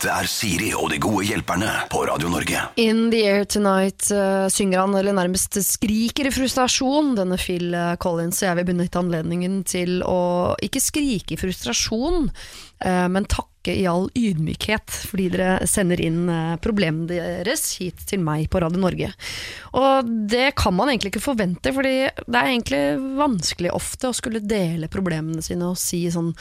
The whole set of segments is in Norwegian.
Dette er Siri og de gode hjelperne på Radio Norge. In the air tonight uh, synger han, eller nærmest skriker i frustrasjon, denne Phil uh, Collins. Og jeg vil benytte anledningen til å ikke skrike i frustrasjon, uh, men takke i all ydmykhet, fordi dere sender inn uh, problemene deres hit til meg på Radio Norge. Og det kan man egentlig ikke forvente, fordi det er egentlig vanskelig ofte å skulle dele problemene sine og si sånn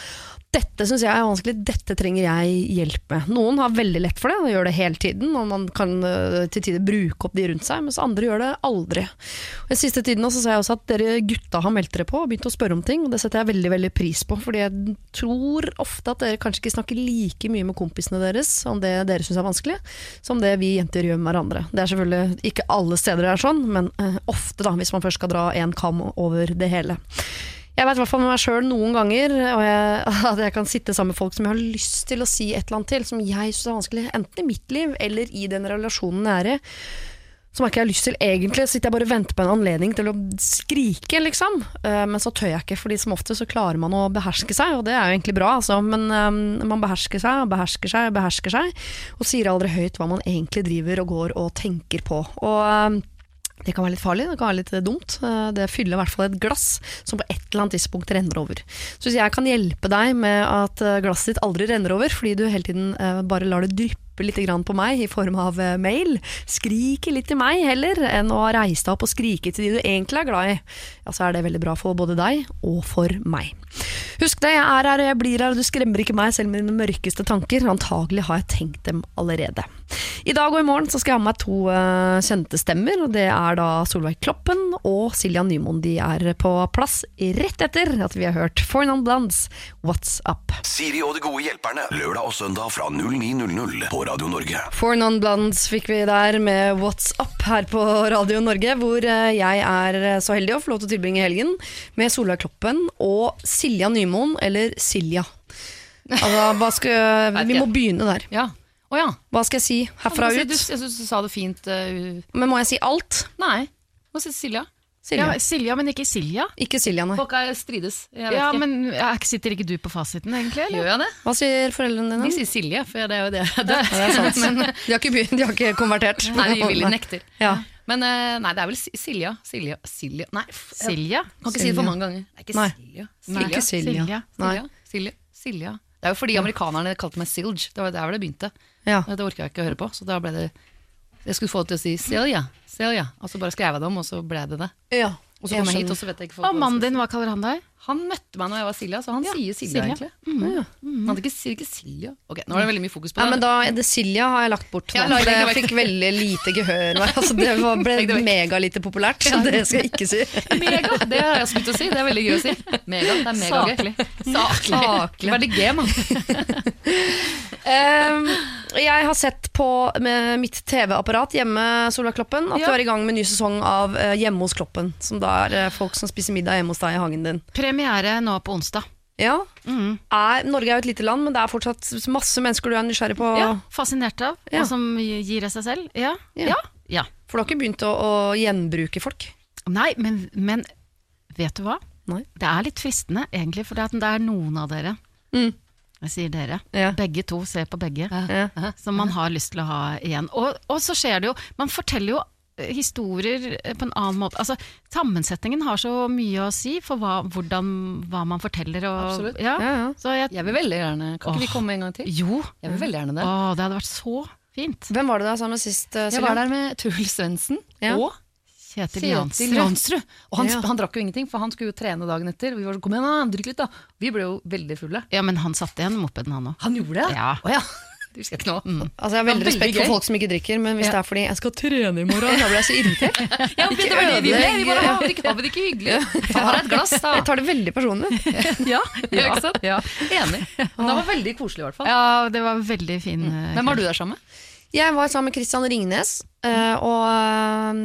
dette syns jeg er vanskelig, dette trenger jeg hjelp med. Noen har veldig lett for det, og gjør det hele tiden, og man kan uh, til tider bruke opp de rundt seg, mens andre gjør det aldri. Og Den siste tiden så har jeg også at dere gutta har meldt dere på og begynt å spørre om ting, og det setter jeg veldig veldig pris på, fordi jeg tror ofte at dere kanskje ikke snakker like mye med kompisene deres om det dere syns er vanskelig, som det vi jenter gjør med hverandre. Det er selvfølgelig ikke alle steder det er sånn, men uh, ofte, da, hvis man først skal dra en kam over det hele. Jeg vet i hvert fall med meg sjøl noen ganger jeg, at jeg kan sitte sammen med folk som jeg har lyst til å si et eller annet til, som jeg syns er vanskelig, enten i mitt liv eller i den relasjonen jeg er i. Som jeg ikke har lyst til egentlig. Så sitter jeg bare og venter på en anledning til å skrike, liksom. Eh, men så tør jeg ikke, fordi som ofte så klarer man å beherske seg, og det er jo egentlig bra, altså. Men um, man behersker seg og behersker seg og behersker seg, og sier aldri høyt hva man egentlig driver og går og tenker på. Og um, det kan være litt farlig, det kan være litt dumt. Det fyller i hvert fall et glass som på et eller annet tidspunkt renner over. Så hvis jeg kan hjelpe deg med at glasset ditt aldri renner over, fordi du hele tiden bare lar det dryppe litt på meg i form av mail, skrike litt til meg heller, enn å reise deg opp og skrike til de du egentlig er glad i, ja, så er det veldig bra for både deg og for meg. Husk det, jeg er her, og jeg blir her, og du skremmer ikke meg selv med dine mørkeste tanker. Antagelig har jeg tenkt dem allerede. I dag og i morgen så skal jeg ha med meg to uh, kjente stemmer, og det er da Solveig Kloppen og Silja Nymoen. De er på plass rett etter at vi har hørt Four Non Blondes, What's Up. Siri og de gode hjelperne, lørdag og søndag fra 09.00 på Radio Norge. Four Non Blondes fikk vi der med What's Up her på Radio Norge, hvor uh, jeg er så heldig å få lov til å tilbringe helgen med Solveig Kloppen og Silja Nymoen, eller Silja. Altså, hva skal, vi må begynne der. Ja. Oh, ja. Hva skal jeg si herfra ut? jeg syns du sa det fint. Uh, Men må jeg si alt? nei. Hva sier Silja? Silja. Ja, Silja, men ikke Silja. Ikke Silja, nei. Folk er strides. Jeg vet Ja, ikke. men er Sitter ikke du på fasiten, egentlig? Eller? Gjør jeg det? Hva sier foreldrene dine? De sier Silje, for det er jo det. Ja, det er sant. de, har ikke, begynt- de har ikke konvertert. Nei, de vil nekter. Ja. Men eh, nei, det er vel Si- Silja. Silja. Silja. Nei, f- jeg Silja? kan ikke si det for mange ganger. Det er ikke. Silja. Ikke Silja. Silja. Silja. Silja. Silja. Det er jo fordi amerikanerne kalte meg Silge. Det var der det begynte. Ja. Det orka jeg ikke å høre på, så da ble det Jeg skulle få det til å si Celia, Celia. Og så bare skrev jeg det om, og så ble det det. ja. Og så kommer kom jeg hit, og så vet jeg ikke folk Og mannen din, hva kaller han deg? Han møtte meg når jeg var Silja, så han Ja, sier Silja, Silja. egentlig. Ja. Han ikke, sier ikke Silja. Ok, nå er det veldig mye fokus på det. det. men da, det Silja har jeg lagt bort. Ja, legg det jeg fikk veldig lite gehør. Altså, det var, ble megalite populært, så det skal jeg ikke si. Mega, det har jeg også begynt å si. Det er veldig gøy å si. Mega, det er megagøy. Saklig. Saklig. Veldig gøy, mann. um, jeg har sett på med mitt TV-apparat hjemme Solveig Kloppen, at Ja. du er i gang med en ny sesong av eh, Hjemme hos Kloppen. Som da er eh, folk som spiser middag hjemme hos deg i hagen din. Premiere nå på onsdag. Ja, Mm. er, Norge er jo et lite land, men det er fortsatt masse mennesker du er nysgjerrig på. Ja, fascinert av, Ja. og som gir av seg selv. Ja. Ja. Ja. For du har ikke begynt å, å gjenbruke folk? Nei, men, men vet du hva? Nei. Det er litt fristende, egentlig, for det er- noen av dere Mm. Jeg sier dere. Ja. Begge to ser på begge. Ja. Som man har lyst til å ha igjen. Og, og så skjer det jo Man forteller jo historier eh, på en annen måte. Altså, Sammensetningen har så mye å si for hva, hvordan, hva man forteller. Og, Absolutt. Ja. Ja, ja. Så jeg, Jeg vil veldig gjerne Kan ikke vi komme en gang til? jo, Jeg vil veldig gjerne det. Å, det hadde vært så fint. Hvem var det du var sammen med sist, Uh, Jeg var der med Tull Svendsen og Kjetil. Jansrud. Og han, Ja. han drakk jo ingenting, for han skulle jo trene dagen etter. Vi var sånn, kom igjen da, drikk litt da. Vi ble jo veldig fulle. Ja, men han satte igjen mopeden, han òg. Han gjorde det? Ja. Oh, ja. Det husker jeg ikke nå. Altså, jeg har veldig respekt for folk som ikke drikker, men hvis Ja. det er fordi jeg skal trene i morgen, da blir jeg så irritert. Ja, men det var det vi ble. Vi bare, har det ikke, har vi det ikke hyggelig? Ta deg et glass, da. Jeg tar det veldig personlig. Ja, ja, ikke sant? Enig. Men det var veldig koselig i hvert fall. Ja, det var veldig fin. eh, Hvem var du der sammen med? Jeg var sammen med Christian Ringnes øh, og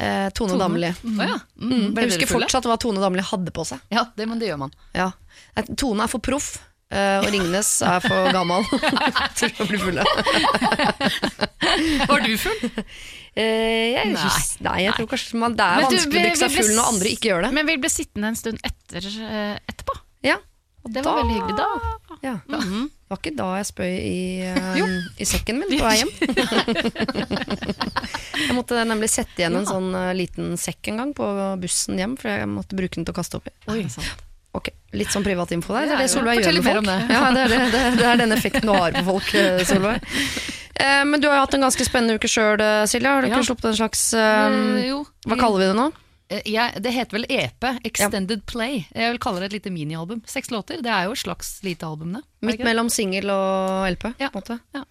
øh, Tone Damli. Å ja. Mm. Jeg husker fortsatt hva Tone Damli hadde på seg. Ja, det, men det gjør man. Ja. Tone er for proff, og Ringnes er for gammel til å bli fulle. Var du full? Eh, jeg, Nei. nei, jeg tror kanskje man, det er Men vanskelig å drikke seg full når andre ikke gjør det. Men vi ble sittende en stund etter, eh, etterpå. Ja. Det var veldig hyggelig da. Ja. Mhm. Det var ikke da jeg spøy i, uh, i sekken min på vei hjem. jeg måtte nemlig sette igjen en sånn uh, liten sekk en gang på bussen hjem, for jeg måtte bruke den til å kaste opp i. Oi, sant. Litt sånn privatinfo der. Det er det ja. Solveig gjør med folk. det. Ja, det, er det, det, er den effekten du har på folk, eh, Solveig. Eh, men du har jo hatt en ganske spennende uke sjøl, Silje. Har du Ja. ikke sluppet en slags eh, Eh, jo. Hva kaller vi det nå? Eh, Jeg, det heter vel EP, Extended Play. Jeg vil kalle det et lite minialbum. Seks låter, det er jo et slags lite album, det. Midt mellom singel og LP? Ja. på en måte.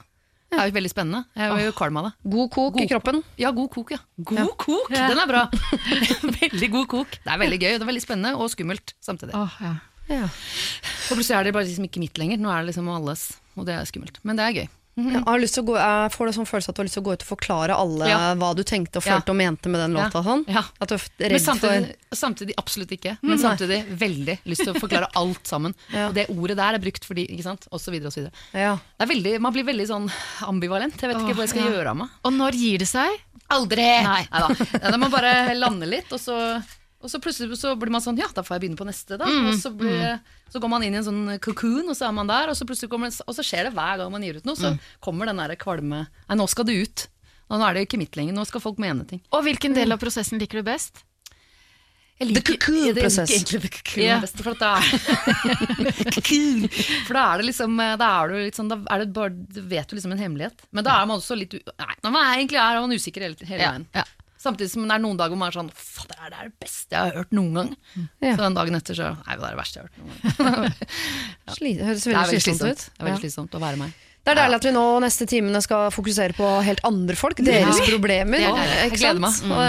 Det er jo veldig spennende. Jeg var jo kvalm av det. God kok i kroppen. Ja, god kok, ja. God kok, den er bra! veldig god kok. Det er veldig gøy, det er veldig spennende og skummelt samtidig. Åh, ja. Ja. Og plutselig er det bare liksom ikke mitt lenger, nå er det liksom alles, og det er skummelt. Men det er gøy. Jeg -hmm. jeg, gå, jeg får det sånn følelse at du har lyst til å gå ut og forklare alle Ja. hva du tenkte og Ja. og mente med den låta. Sånn. Ja. At du er Men redd samtidig, samtidig absolutt ikke. Men samtidig veldig lyst til å forklare alt sammen. Ja. Og det ordet der er brukt fordi, ikke sant, og så videre og så videre. ja. Det er veldig, man blir veldig sånn ambivalent. Jeg vet ikke hva jeg skal ja. gjøre av meg. Og når gir det seg? Aldri! Nei. Neida. Da må man bare lande litt, og så, og så plutselig så blir man sånn Ja, da får jeg begynne på neste, da. Og så, blir, så går man inn i en sånn cocoon, og så er man der, og så kommer Og så skjer det hver gang man gir ut noe, så kommer den der kvalme Nei, nå skal det ut. Nå er det ikke mitt lenger, nå skal folk mene ting. Og hvilken del av prosessen liker du best? Jeg The cocoon-prosess. Egentlig the cocoon Ja. best, for da. For da er det liksom Da er du litt sånn Da er det bare, vet du liksom en hemmelighet. Men da er man også litt Nei, nå er man egentlig er man usikker hele, hele veien. ja. Samtidig som det er noen dager hvor man er sånn Fader, det er det beste jeg har hørt noen gang. Ja. Så den dagen etter så Nei, det er det verste jeg har hørt noen gang. ja. det høres veldig slitsomt slitsomt. ut. Det er veldig slitsomt å være meg. Det er deilig at vi nå neste timene skal fokusere på helt andre folk, deres Ja. problemer. Er. Jeg gleder meg. Mm. Og,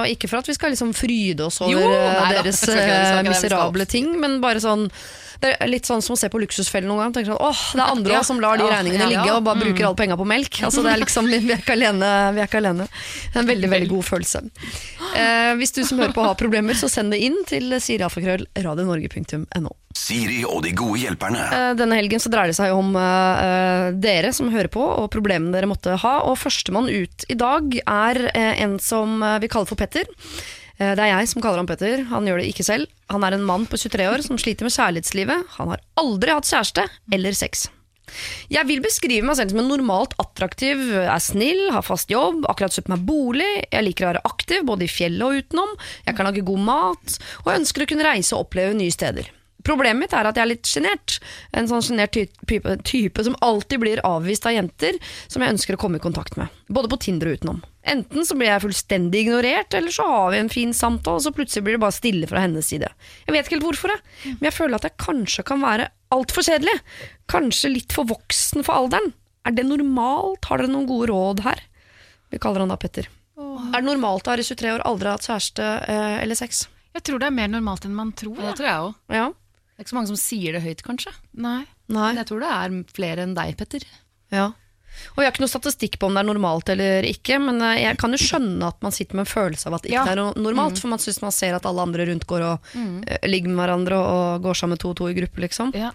og ikke for at vi skal liksom fryde oss over Jo, eh, nei deres eh, miserable ting, men bare sånn det er litt sånn som å se på Luksusfellen noen gang. Tenker sånn, åh, Det er andre Ja. som lar de Ja, regningene ja, ligge og bare bruker alle penga på melk. Altså, det er liksom, vi er ikke alene. Vi er ikke alene. Det er en veldig veldig god følelse. Eh, hvis du som hører på har problemer, så send det inn til sirialfakrøll.radionorge.no. Siri og de gode hjelperne. Eh, Denne helgen så dreier det seg om eh, eh, dere som hører på, og problemene dere måtte ha. Og førstemann ut i dag er eh, en som eh, vi kaller for Petter. Det er jeg som kaller han Petter, han gjør det ikke selv. Han er en mann på 23 år som sliter med kjærlighetslivet. Han har aldri hatt kjæreste eller sex. Jeg vil beskrive meg selv som en normalt attraktiv, er snill, har fast jobb, akkurat kjøpt meg bolig, jeg liker å være aktiv både i fjellet og utenom, jeg kan lage god mat, og jeg ønsker å kunne reise og oppleve nye steder. Problemet mitt er at jeg er litt sjenert. En sånn sjenert ty- type, type som alltid blir avvist av jenter som jeg ønsker å komme i kontakt med. Både på Tinder og utenom. Enten så blir jeg fullstendig ignorert, eller så har vi en fin samtale, og så plutselig blir det bare stille fra hennes side. Jeg vet ikke helt hvorfor, jeg. men jeg føler at jeg kanskje kan være altfor kjedelig. Kanskje litt for voksen for alderen. Er det normalt? Har dere noen gode råd her? Vi kaller han da Petter. Er det normalt å være 23 år, aldri ha hatt kjæreste eh, eller sex? Jeg tror det er mer normalt enn man tror. Ja, Ja. det tror jeg òg. Ja? Det er ikke så mange som sier det høyt, kanskje. Nei. Nei? Men jeg tror det er flere enn deg, Petter. Ja. Og jeg har ikke noe statistikk på om det er normalt eller ikke, men eh, jeg kan jo skjønne at man sitter med en følelse av at det ikke Ja. er no- normalt, for man syns man ser at alle andre rundt går og eh, ligger med hverandre og går sammen to og to i gruppe, liksom. Ja.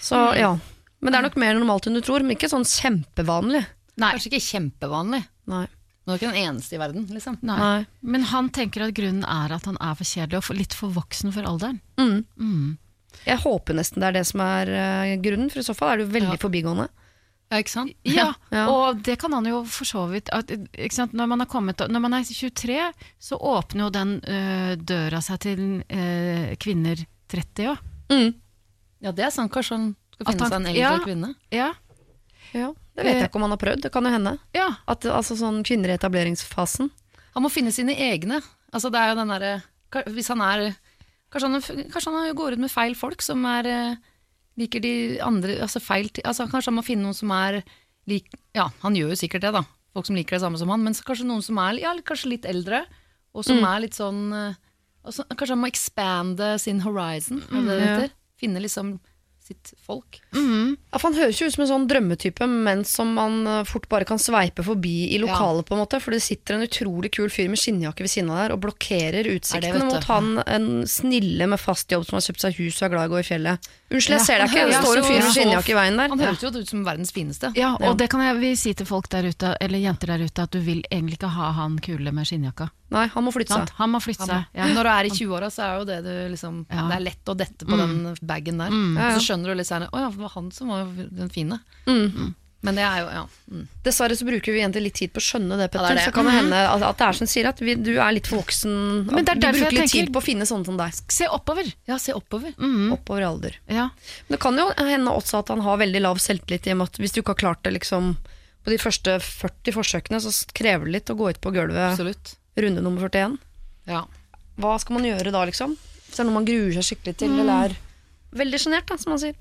Så ja. Men det er nok mer normalt enn du tror, men ikke sånn kjempevanlig. Nei. Kanskje ikke kjempevanlig. Nei. Men du er ikke den eneste i verden, liksom. Nei. Nei. Men han tenker at grunnen er at han er for kjedelig og litt for voksen for alderen. Mm. Mm. Jeg håper nesten det er det som er eh, grunnen, for i så fall er det jo veldig Ja. forbigående. Ja, ikke sant? Ja, Ja. og det kan han jo for så vidt at, ikke sant? Når, man har kommet, når man er 23, så åpner jo den øh, døra seg til øh, kvinner 30 òg. Mm. Ja, det er sant. Kanskje han skal finne han- seg en eldre ja. kvinne. Ja. Ja, det vet jeg ikke om han har prøvd, det kan jo hende. ja. At, altså sånn kvinner i etableringsfasen. Han må finne sine egne. Altså, det er jo den derre Hvis han er Kanskje han, kanskje han går ut med feil folk som er eh, liker de andre altså feil, altså Kanskje han må finne noen som er lik Ja, han gjør jo sikkert det, da. Folk som liker det samme som han. Men så kanskje noen som er ja, kanskje litt eldre, og som er litt sånn eh, altså, Kanskje han må expande sin horizon, er det det Ja. heter? Finne liksom sitt folk. Mm. Ja, for Han høres jo ut som en sånn drømmetype, men som man eh, fort bare kan sveipe forbi i lokalet. på en måte For det sitter en utrolig kul fyr med skinnjakke ved siden av der og blokkerer utsiktene utsikten mot han en snille med fast jobb som har kjøpt seg hus og er glad i å gå i fjellet. Unnskyld, jeg ser deg ikke. Det står en fyr med skinnjakke i veien der. Han høres jo ut som verdens fineste. Ja, og det kan jeg vi si til folk der ute, eller jenter der ute, at du vil egentlig ikke ha han kule med skinnjakka. Nei, han må flytte seg. Han må flytte seg. Ja. Når du er i 20-åra, så er jo det du liksom Ja. Det er lett å dette på den bagen der. Ja. Så skjønner du litt senere Å ja, det var han som var den fine. Mm. Men det er jo Ja. Mm. Dessverre så bruker vi egentlig litt tid på å skjønne det, Petter. Ja, det det. Så kan det hende at, at det er som sier, at vi, du er litt for voksen. Men det er du derfor bruker jeg litt tid på å finne sånne som deg. Se oppover. Ja, se oppover. Oppover i alder. Ja. Men det kan jo hende også at han har veldig lav selvtillit i og med at hvis du ikke har klart det liksom på de første 40 forsøkene, så krever det litt å gå ut på gulvet Absolutt. runde nummer 41. Ja. Hva skal man gjøre da, liksom? Hvis det er noe man gruer seg skikkelig til, Mm. eller er veldig sjenert, som man sier.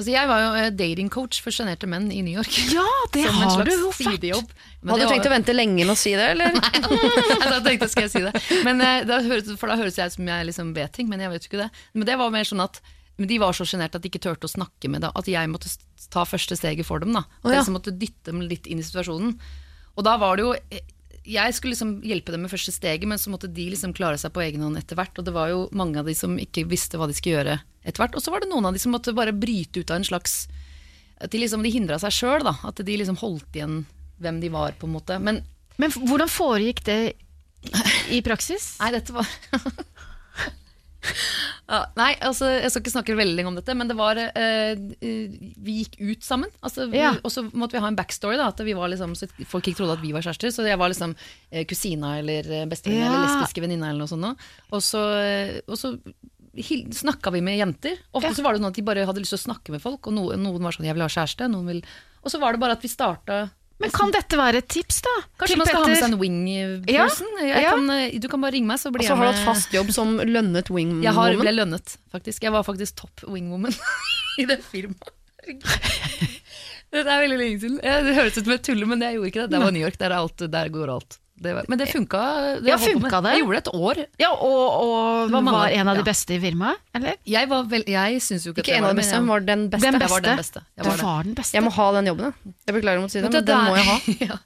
Altså, jeg var jo eh, datingcoach for sjenerte menn i New York. ja, det Som har du jo vært. Hadde du tenkt å vente lenge med å si det, eller? Nei, tenkte jeg skal jeg si det. Men, eh, da høres, for da høres jeg ut som jeg liksom vet ting, men jeg vet jo ikke det. Men det var mer sånn at men de var så sjenerte at de ikke turte å snakke med det. At jeg måtte ta første steget for dem. da At Å, ja. jeg liksom måtte dytte dem litt inn i situasjonen. Og da var det jo eh, Jeg skulle liksom hjelpe dem med første steget, men så måtte de liksom klare seg på egen hånd etter hvert. Og det var jo mange av de som ikke visste hva de skulle gjøre etter hvert. Og så var det noen av de som måtte bare bryte ut av en slags At de liksom de hindra seg sjøl, da. At de liksom holdt igjen hvem de var, på en måte. Men Men hvordan foregikk det i praksis? Nei, dette var ja, Nei, altså, jeg skal ikke snakke veldig lenge om dette, men det var eh, eh, Vi gikk ut sammen. Altså, vi, Ja. Og så måtte vi ha en backstory, da, at vi var liksom, så folk ikke trodde at vi var kjærester. Så jeg var liksom eh, kusina eller eh, bestevenninne Ja. eller lesbiske venninna eller noe sånt. nå. Og så, eh, og så hil- snakka vi med jenter. Ofte så var det sånn at de bare hadde lyst til å snakke med folk, og noen, noen var sånn 'jeg vil ha kjæreste', noen vil Og så var det bare at vi starta Men kan dette være et tips, da? Kanskje man skal ha med seg en wing person? Jeg ja. kan, eh, du kan bare ringe meg, så Og blir så jeg har du med. hatt fast jobb som lønnet wingwoman. Jeg har, ble lønnet, faktisk. Jeg var faktisk topp wingwoman i det firmaet. Det er veldig lenge siden. Det høres ut som jeg tuller, men jeg gjorde ikke det. Det var New York, der, er alt, der går alt. Det var, men det funka. Det Ja, funka det? Jeg gjorde det et år. Ja, og, og Det var var, en av de ja. beste i firmaet, eller? Jeg, var vel, jeg syns jo ikke, Ikke at en av de var beste, det, hun var den beste. Den Jeg var den beste. beste. Jeg Du var var den beste. Jeg må ha den jobben, jeg. Jeg beklager å si det, men den må jeg ha. ja.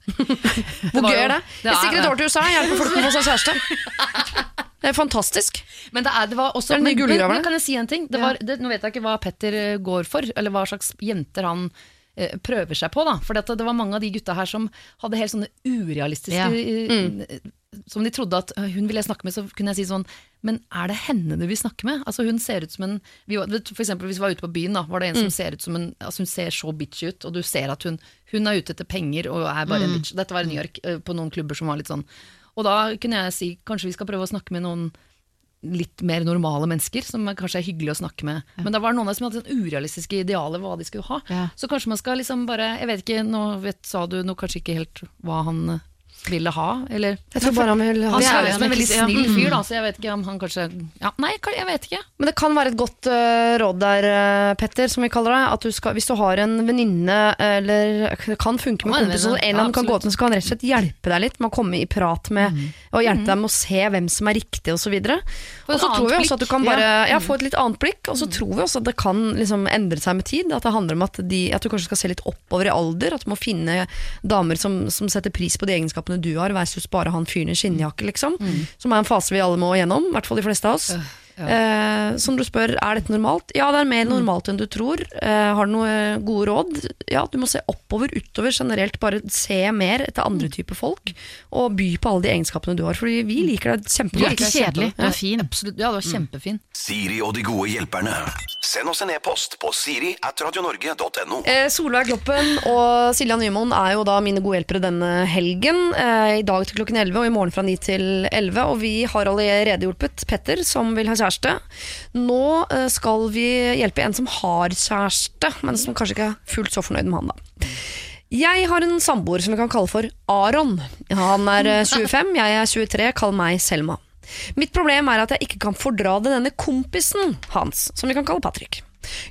Hvor gøy er det? det Jeg er stikker et det. år til USA, hjelper folk med å få seg kjæreste. Det er fantastisk. Men det, er, det var også Det er men, men, Kan jeg si en ting? Det var, det, nå vet jeg ikke hva Petter går for, eller hva slags jenter han prøver seg på. da For det, det var mange av de gutta her som hadde helt sånne urealistiske Ja. mm. Som de trodde at «Øh, hun ville jeg snakke med, så kunne jeg si sånn Men er det henne du vil snakke med? Altså Hun ser ut som en vi var, For eksempel hvis vi var ute på byen, da var det en som ser ut som en Altså Hun ser så bitch ut, og du ser at hun, hun er ute etter penger og er bare en bitch. Dette var i New York, eh, på noen klubber som var litt sånn. Og da kunne jeg si kanskje vi skal prøve å snakke med noen litt mer normale mennesker, som kanskje er hyggelig å snakke med. Men det var noen av dem som hadde sånn urealistiske idealer hva de skulle ha. Ja. Så kanskje man skal liksom bare Jeg vet ikke, nå vet, sa du nå kanskje ikke helt hva han ville ha, eller Jeg tror bare han vil ha Han er ser jo ut som en veldig snill fyr, da, så jeg vet ikke om han kanskje ja, Nei, jeg vet ikke. Men det kan være et godt uh, råd der, eh, Petter, som vi kaller det. At du skal, hvis du har en venninne, eller det kan funke med Ja, kompiser, en eller annen Ja, kan gå til, så kan han rett og slett hjelpe deg litt med å komme i prat med, og hjelpe deg med å se hvem som er riktig, osv. Få Og så tror vi også at du kan bare ja, få et litt annet blikk, og så tror vi også at det kan liksom endre seg med tid. At det handler om at, de, at du kanskje skal se litt oppover i alder, at du må finne damer som, som setter pris på de egenskapene du har, versus bare han fyren i skinnjakke, liksom. Som er en fase vi alle må gjennom, i hvert fall de fleste av oss. Eh, som du spør, er dette normalt? Ja, det er mer normalt enn du tror. Eh, har du noen gode råd? Ja, du må se oppover, utover generelt. Bare se mer etter andre typer folk, og by på alle de egenskapene du har. Fordi vi liker deg Du er kjempegodt. ikke kjedelig, du er fin. Absolutt, ja, du var kjempefin. Siri og de gode hjelperne. Send oss en e-post på siri at radionorge.no. Eh, Solveig Kloppen og Silja Nymoen er jo da mine gode hjelpere denne helgen. Eh, I dag til klokken 11 og i morgen fra 9 til 11. Og vi har allerede hjulpet Petter, som vil ha kjæreste. Nå eh, skal vi hjelpe en som har kjæreste, men som kanskje ikke er fullt så fornøyd med han, da. Jeg har en samboer som vi kan kalle for Aron. Han er eh, 25, jeg er 23, kall meg Selma. Mitt problem er at jeg ikke kan fordra det denne kompisen hans, som vi kan kalle Patrick.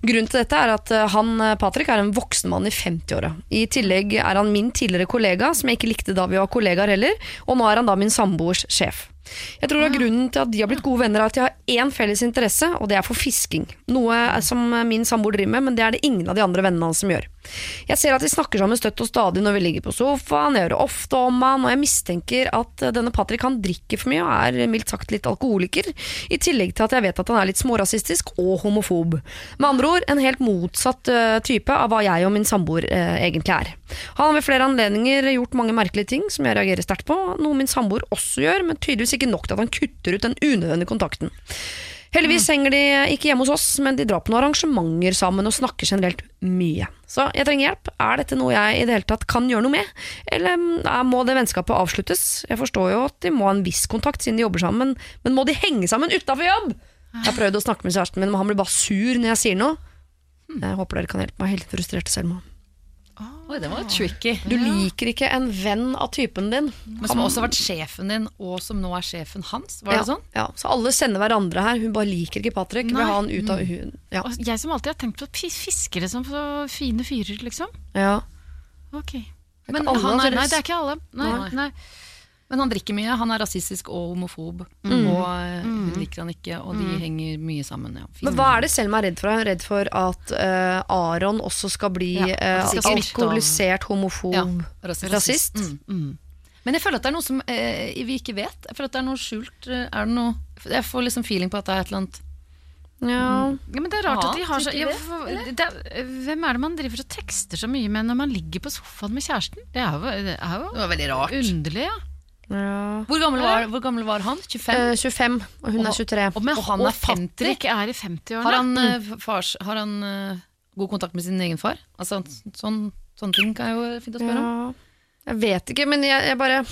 Grunnen til dette er at eh, han, eh, Patrick er en voksen mann i 50-åra. I tillegg er han min tidligere kollega, som jeg ikke likte da vi var kollegaer heller, og nå er han da min samboers sjef. Jeg tror at grunnen til at de har blitt gode venner er at de har én felles interesse, og det er for fisking. Noe som min samboer driver med, men det er det ingen av de andre vennene hans som gjør. Jeg ser at de snakker sammen støtt og stadig når vi ligger på sofaen, jeg hører ofte om han, og jeg mistenker at denne Patrick han drikker for mye og er mildt sagt litt alkoholiker, i tillegg til at jeg vet at han er litt smårasistisk og homofob. Med andre ord en helt motsatt eh, type av hva jeg og min samboer eh, egentlig er. Han har ved flere anledninger gjort mange merkelige ting som jeg reagerer sterkt på, noe min samboer også gjør, men tydeligvis ikke nok til at han kutter ut den unødvendige kontakten. Heldigvis henger de ikke hjemme hos oss, men de drar på noen arrangementer sammen og snakker generelt mye. Så jeg trenger hjelp. Er dette noe jeg i det hele tatt kan gjøre noe med, eller eh, må det vennskapet avsluttes? Jeg forstår jo at de må ha en viss kontakt siden de jobber sammen, men må de henge sammen utafor jobb? Jeg har prøvd å snakke med kjæresten min, men han blir bare sur når jeg sier noe. Jeg håper dere kan hjelpe meg. Helt frustrert selv. Oi, det var tricky. Du liker ikke en venn av typen din. Men som også har vært sjefen din, og som nå er sjefen hans. Var det ja, sånn? Ja, så alle sender hverandre her. Hun bare liker ikke Patrick. Vil ha han ut av hun. Ja. Jeg som alltid har tenkt på fiskere som så fine fyrer, liksom. ja. Ok. Men han er, Nei, det er ikke alle. Nei, Nei. nei. Men han drikker mye, han er rasistisk og homofob. Mm. Og eh, hun liker han ikke, og de henger mye sammen. Ja. Men hva er det Selma er redd for? Er hun redd for at uh, Aron også skal bli Ja, skal smitte alkoholisert homofob Ja, rasist. rasist? Mm. Mm. Men jeg føler at det er noe som uh, vi ikke vet. Jeg føler at det er noe skjult. Er det noe Jeg får liksom feeling på at det er et eller annet Ja. Ja, men det er rart at de har så ja, for, det er, Hvem er det man driver og tekster så mye med når man ligger på sofaen med kjæresten? Det er jo, det er jo Det var veldig rart. underlig, ja. Ja. Hvor gammel var, hvor gammel var han? 25? Eh, 25, og hun er 23. og, men, han er 50. Patrick er i 50-årene. Har han, eh, fars, har han eh, god kontakt med sin egen far? Altså, sånn, sånne ting kan jo fint å spørre om. Jeg vet ikke, men jeg, jeg bare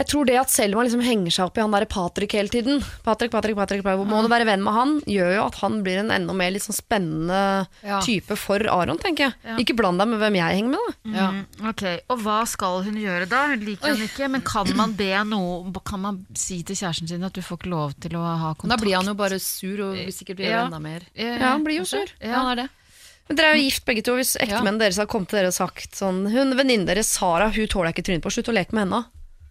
Jeg tror det at Selma liksom henger seg opp i han der Patrick hele tiden Patrick, Patrick, Patrick, Patrick Må du være venn med han? Gjør jo at han blir en enda mer litt sånn spennende Ja. type for Aron, tenker jeg. Ja. Ikke bland deg med hvem jeg henger med, da. Ja. Mm, ok, Og hva skal hun gjøre da? Hun liker han ikke, men kan man be noe Kan man si til kjæresten sin at du får ikke lov til å ha kontakt? Da blir han jo bare sur og vil sikkert gjøre Ja. enda mer. Ja, han blir jo sur. Ja, han er det. Men Dere er jo gift begge to. Hvis ektemennene deres hadde kommet til dere og sagt sånn Hun Venninnen deres, Sara, hun tåler jeg ikke trynet på. Slutt å leke med henne.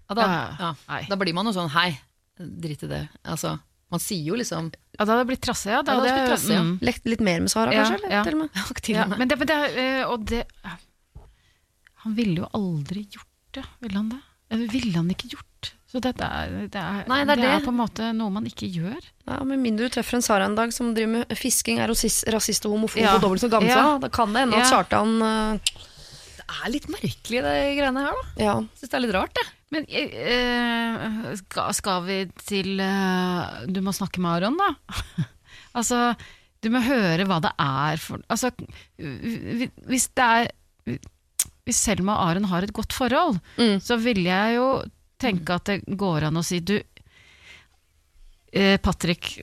Ja, da, Ja, ja. nei. da blir man jo sånn hei, drit i det. Altså, man sier jo liksom Ja, da hadde det blitt trasse, ja. Da Ja, det hadde hadde- blitt trasse, ja. mm. Lekt litt mer med Sara, Ja, kanskje? Eller, ja. til og med? til Ja, og med. men det, men det, eh, og det Han ville jo aldri gjort det, ville han det? Eller ville han ikke gjort? Så dette er, det, er, Nei, det er det. på en måte noe man ikke gjør. Ja, Med mindre du treffer en Sara en dag som driver med fisking, er rasist, rasist og homofob Ja. og dobbelt så gammel, Ja. da kan det hende at Ja. Kjartan eh, er litt merkelig, det greiene her, da. Ja. Syns det er litt rart, det. Men eh, skal, skal vi til eh, Du må snakke med Aron, da. altså, du må høre hva det er for Altså, hvi- hvis det er Hvis Selma og Aron har et godt forhold, Mm. så vil jeg jo tenke at det går an å si Du, eh, Patrick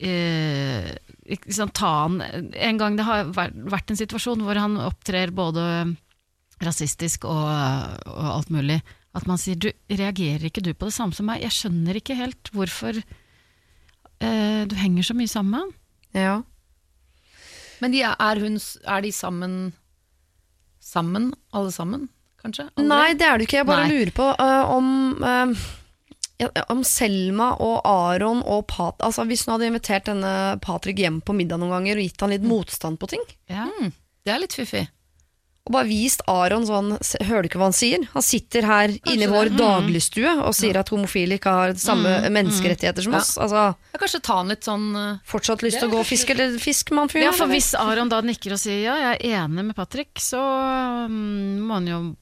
eh, ikke sant, ta han En gang det har vært, vært en situasjon hvor han opptrer både rasistisk og, og alt mulig, at man sier du, reagerer ikke du på det samme som meg? Jeg skjønner ikke helt hvorfor eh, du henger så mye sammen med han. ja. Men de er, er, hun, er de sammen sammen, alle sammen, kanskje? Aldri? Nei, det er det ikke. Jeg bare Nei. lurer på uh, om uh, ja, om Selma og Aron og Pat... Altså, hvis hun hadde invitert denne Patrick hjem på middag noen ganger og gitt han litt motstand på ting, Ja. Mm, det er litt fiffig. Og bare vist Aron sånn Hører du ikke hva han sier? Han sitter her inne i vår det. dagligstue og sier at homofile ikke har samme menneskerettigheter som Ja. oss. Altså, Ja, kanskje ta han litt sånn eh, fortsatt lyst til å gå og fiske eller fisk med han fyren? Ja, for hvis Aron da nikker og sier ja, jeg er enig med Patrick, så mm, må han jo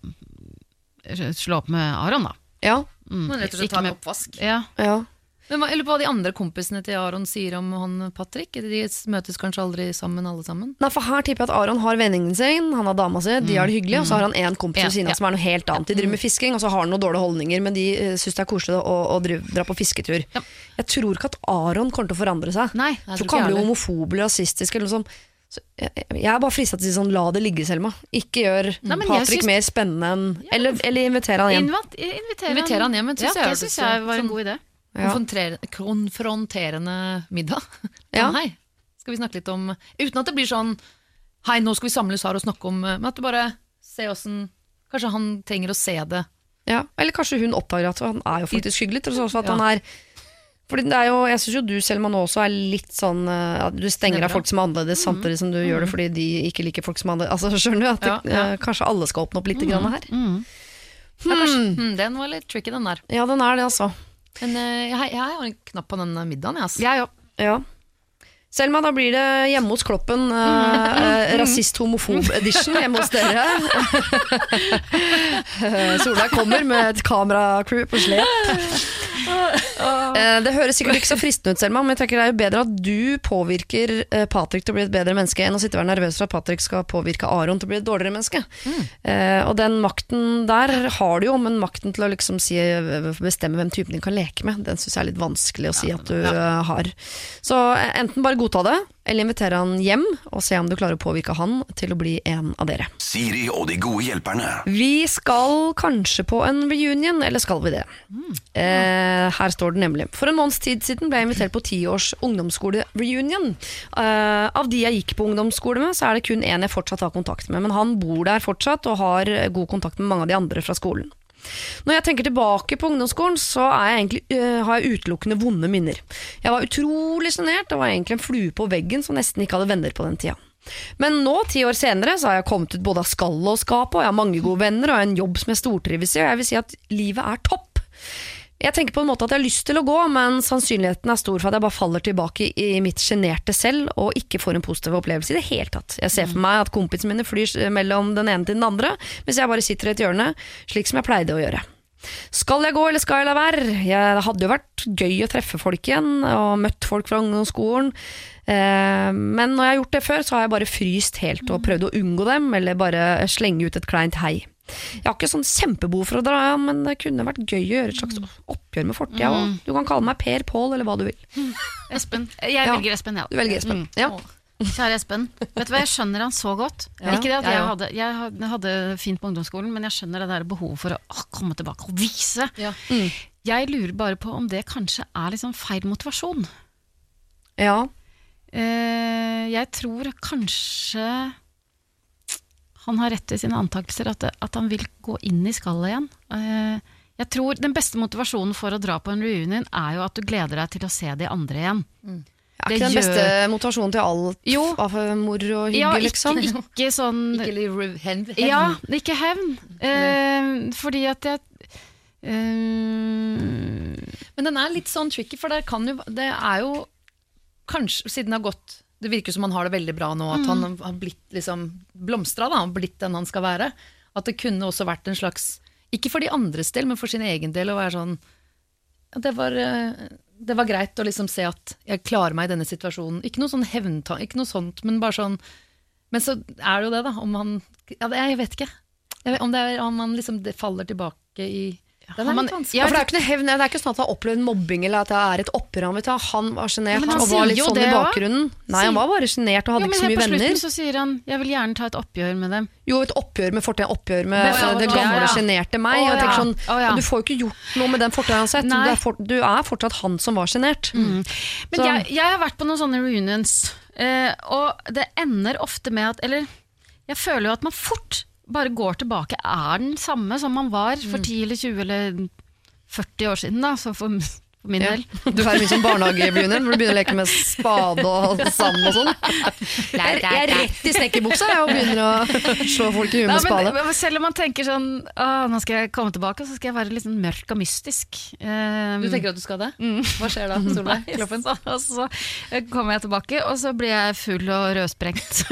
slå opp med Aron, da. Ja, Mm. Må rett og slett ta en oppvask. Ja. ja. Men hva, eller hva de andre kompisene til Aron sier om han Patrick? De møtes kanskje aldri sammen, alle sammen? Nei, for her tipper jeg at Aron har venningen sin, han har dama si, de har det hyggelig, og så har han en kompis Ja, ved siden av ja. som er noe helt annet. De driver med fisking, og så har han noen dårlige holdninger, men de uh, syns det er koselig å, å drive, dra på fisketur. Ja. Jeg tror ikke at Aron kommer til å forandre seg. Nei. Jeg Jeg tror ikke han blir jeg homofob eller rasistisk eller noe sånt. Så jeg, jeg er bare frista til å si sånn, la det ligge, Selma. Ikke gjør Nei, Patrick synes... mer spennende enn eller, eller inviter han hjem. Invit, inviter, Inviter han hjem, men ja, jeg det syns jeg var en sånn- god idé. Ja. Konfronterende middag. Ja. Hei, skal vi snakke litt om Uten at det blir sånn Hei, nå skal vi samles her og snakke om Men at du bare ser åssen Kanskje han trenger å se det Ja. Eller kanskje hun oppdager at han er jo faktisk hyggelig, tross for at Ja. han er fordi det er jo, Jeg syns jo du Selma nå også er litt sånn eh, at Du stenger av folk som er annerledes, samtidig som du gjør det fordi de ikke liker folk som er annerledes. Altså, skjønner du? At det, Ja, ja. eh, kanskje alle skal åpne opp litt grann her. Mm. Ja, kanskje, hmm, den var litt tricky, den der. Ja, den er det, altså. Men eh, jeg, jeg har en knapp på den middagen, jeg. altså. Jeg òg. Ja. Selma, da blir det hjemme hos Kloppen, eh, rasist-homofob-edition hjemme hos dere. Eh, Solveig kommer med et kameracrew på slep. Eh, det høres sikkert ikke så fristende ut, Selma, men jeg tenker det er jo bedre at du påvirker eh, Patrick til å bli et bedre menneske, enn å sitte og være nervøs for at Patrick skal påvirke Aron til å bli et dårligere menneske. Eh, og den makten der har du jo, men makten til å liksom si, bestemme hvem typen din kan leke med, den syns jeg er litt vanskelig å si at du eh, har. Så eh, enten bare godta det, eller invitere han hjem, og se om du klarer å påvirke han til å bli en av dere. Siri og de gode hjelperne. Vi skal kanskje på en reunion, eller skal vi det? Eh, her står det nemlig. For en måneds tid siden ble jeg invitert på tiårs ungdomsskole-reunion. Eh, av de jeg gikk på ungdomsskole med, så er det kun én jeg fortsatt har kontakt med. Men han bor der fortsatt, og har god kontakt med mange av de andre fra skolen. Når jeg tenker tilbake på ungdomsskolen, så jeg egentlig, uh, har jeg utelukkende vonde minner. Jeg var utrolig sjenert og var egentlig en flue på veggen som nesten ikke hadde venner på den tida. Men nå, ti år senere, så har jeg kommet ut både av skallet og skapet, og jeg har mange gode venner og jeg har en jobb som jeg stortrives i, og jeg vil si at livet er topp. Jeg tenker på en måte at jeg har lyst til å gå, men sannsynligheten er stor for at jeg bare faller tilbake i mitt sjenerte selv og ikke får en positiv opplevelse i det hele tatt. Jeg ser for meg at kompisene mine flyr mellom den ene til den andre, mens jeg bare sitter i et hjørne, slik som jeg pleide å gjøre. Skal jeg gå, eller skal jeg la være? Jeg, det hadde jo vært gøy å treffe folk igjen, og møtt folk fra ungdomsskolen. Eh, men når jeg har gjort det før, så har jeg bare fryst helt og prøvd å unngå dem, eller bare slenge ut et kleint hei. Jeg har ikke sånn kjempebehov for å dra igjen, men det kunne vært gøy å gjøre et slags oppgjør med fortida Mm. Du kan kalle meg Per Pål, eller hva du vil. Espen. Jeg Ja. velger Espen, ja. Du velger Espen. Ja. Kjære Espen. Vet du hva, jeg skjønner han så godt. Ja, ikke det at jeg jeg hadde, jeg hadde- fint på ungdomsskolen, men jeg skjønner det der behovet for å å komme tilbake og vise. Ja. Jeg lurer bare på om det kanskje er sånn feil motivasjon. ja. Eh, jeg tror kanskje han har rett i sine antakelser, at, at han vil gå inn i skallet igjen. Eh, jeg tror Den beste motivasjonen for å dra på en reunion er jo at du gleder deg til å se de andre igjen. Er Det ikke den gjør- beste motivasjonen til alt Jo. av moro og hygge, Ja, ikke, liksom? ikke sånn Ikke hevn. Ja, ikke hevn. Eh, fordi at jeg eh, Men den er litt sånn tricky, for det, kan jo, det er jo Kanskje, siden det har gått Det virker som han har det veldig bra nå, at han har blitt liksom blomstra, da, blitt den han skal være. At det kunne også vært en slags Ikke for de andres del, men for sin egen del, å være sånn det, var, eh, det var greit å liksom se at jeg klarer meg i denne situasjonen. Ikke noe sånn hevnta, ikke noe sånt, men bare sånn Men så er det jo det, da. Om han ja, Jeg vet ikke. Jeg vet, om, det er, om han liksom faller tilbake i Den er man- litt vanskelig. Ja, for det er ikke noe hevn, det er ikke sånn at han har opplevd mobbing eller at det er et oppgjør. Han, vet du, han var sjenert men og var litt sånn i det bakgrunnen. Nei, han var bare sjenert og hadde Jo, ikke så helt mye på slutten så sier han Jeg vil gjerne ta et oppgjør med dem. Jo, et oppgjør med fortida. oppgjør med Det var det gamle, gamle, ja. meg. Oh, ja. sånn, oh. Du får jo ikke gjort noe med den fortiden han sett. Du er, for, du er fortsatt han som var sjenert. Men jeg, jeg har vært på noen sånne reunions, uh, og det ender ofte med at Eller jeg føler jo at man fort bare går tilbake, er den samme som man var for 10 eller 20 eller 40 år siden, da, så for, for min Ja. del. Du er mye som barnehagebegynner, hvor du begynner å leke med spade og sand og sånn. Jeg, jeg er rett i snekkerbuksa og begynner å slå folk i huet med spade. men, selv om man tenker sånn Å, nå skal jeg komme tilbake, så skal jeg være litt sånn mørk og mystisk. Um, Du tenker at du skal det? Hva skjer da, Solveig? Kroppen Så, og så kommer jeg tilbake, og så blir jeg full og rødsprengt.